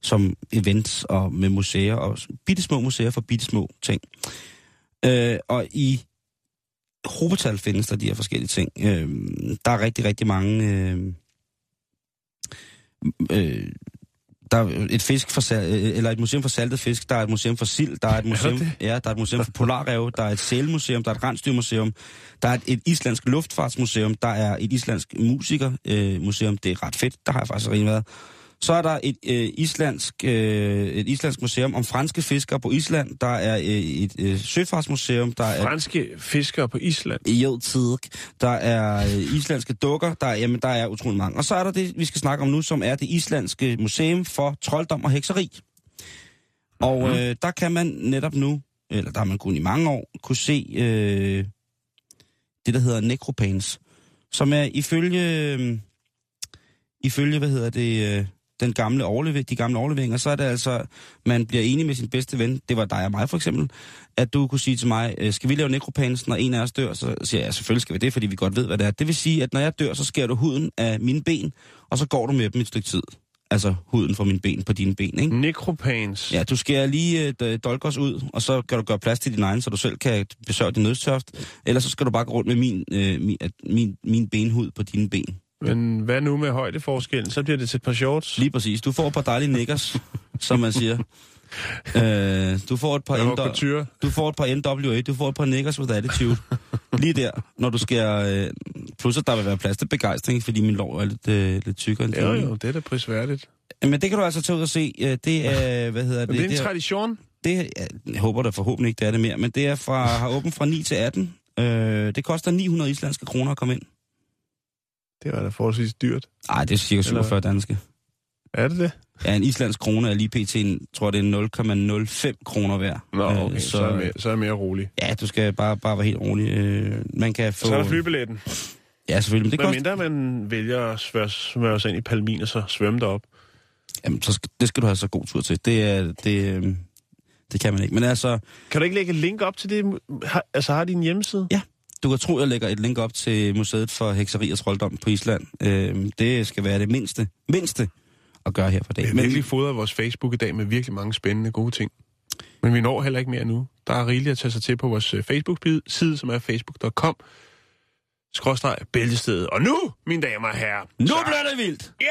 som events og med museer, og bittesmå museer for bittesmå ting. Øh, og i hovedtal findes der de her forskellige ting. Øh, der er rigtig, rigtig mange... Øh, øh, der er et fisk for øh, eller et museum for saltet fisk, der er et museum for sild, der er et museum, ja, der er et museum for polarrev, der er et sælmuseum, der er et rensdyrmuseum, der er et, et islandsk luftfartsmuseum, der er et islandsk musikermuseum, øh, museum. det er ret fedt, der har jeg faktisk rigtig været. Så er der et, øh, islandsk, øh, et islandsk museum om franske fiskere på Island, der er øh, et øh, søfartsmuseum, der er Franske fiskere på Island. Jo, tidk. Der er øh, islandske dukker, der, er- jamen, der er utrolig mange. Og så er der det, vi skal snakke om nu, som er det islandske museum for trolddom og hekseri. Og Mhm. øh, der kan man netop nu, eller der har man kun i mange år, kunne se øh, det, der hedder necropans, som er ifølge, øh, ifølge hvad hedder det, øh, den gamle overleve, de gamle overleveringer, så er det altså, man bliver enig med sin bedste ven, det var dig og mig for eksempel, at du kunne sige til mig, øh, skal vi lave necropans, når en af os dør? Så siger jeg, selvfølgelig skal vi det, fordi vi godt ved, hvad det er. Det vil sige, at når jeg dør, så skærer du huden af mine ben, og så går du med dem et stykke tid. Altså huden fra mine ben på dine ben, ikke? Necropans. Ja, du skærer lige øh, dolkers ud, og så kan du gøre plads til din egen, så du selv kan besørge din nødstørft. Ellers så skal du bare gå rundt med min, øh, min, min, min benhud på dine ben. Men hvad nu med højdeforskellen? Så bliver det til et par shorts. Lige præcis. Du får et par dejlige niggers, som man siger. Øh, du får et par NW du får et par NWA, du får et par niggers with attitude. Lige der, når du skal... Øh, plus at der vil være plads til begejstring, fordi min lov er lidt, øh, lidt tykkere end Jo, jo, det er da prisværdigt. Men det kan du altså tage ud og se. Øh, Det er, hvad hedder det? Men det er en det, er, tradition. det jeg håber da forhåbentlig ikke, det er det mere, men det er fra, har åbent fra 9 til 18. Øh, det koster 900 islandske kroner at komme ind. Det var da forholdsvis dyrt. Nej, det er cirka Eller- 47 danske. Er det det? Ja, en islandsk krone er lige pt. en- tror det er 0,05 kroner værd. Nå, okay, Øh, så, så, er, mere, så er mere rolig. Ja, du skal bare, bare være helt rolig. Øh, man kan få... Så er der flybilletten. Ja, selvfølgelig. Men det Hvad koster... mindre man vælger at svømme, svømme sig ind i palmin og så svømme derop. Jamen, så skal, det skal du have så god tur til. Det, er, det, øh, det kan man ikke. Men altså, Kan du ikke lægge et link op til det? Har, altså har de en hjemmeside? Ja. Du kan tro, jeg lægger et link op til Museet for Hekseri og Trolddom på Island. Øh, det skal være det mindste, mindste at gøre her for Vi dag. har virkelig fodret vores Facebook i dag med virkelig mange spændende gode ting. Men vi når heller ikke mere nu. Der er rigeligt at tage sig til på vores øh, Facebook-side, som er facebook.com. Skråstreg bæltestedet. Og nu, mine damer og herrer, nu bliver det vildt! Ja!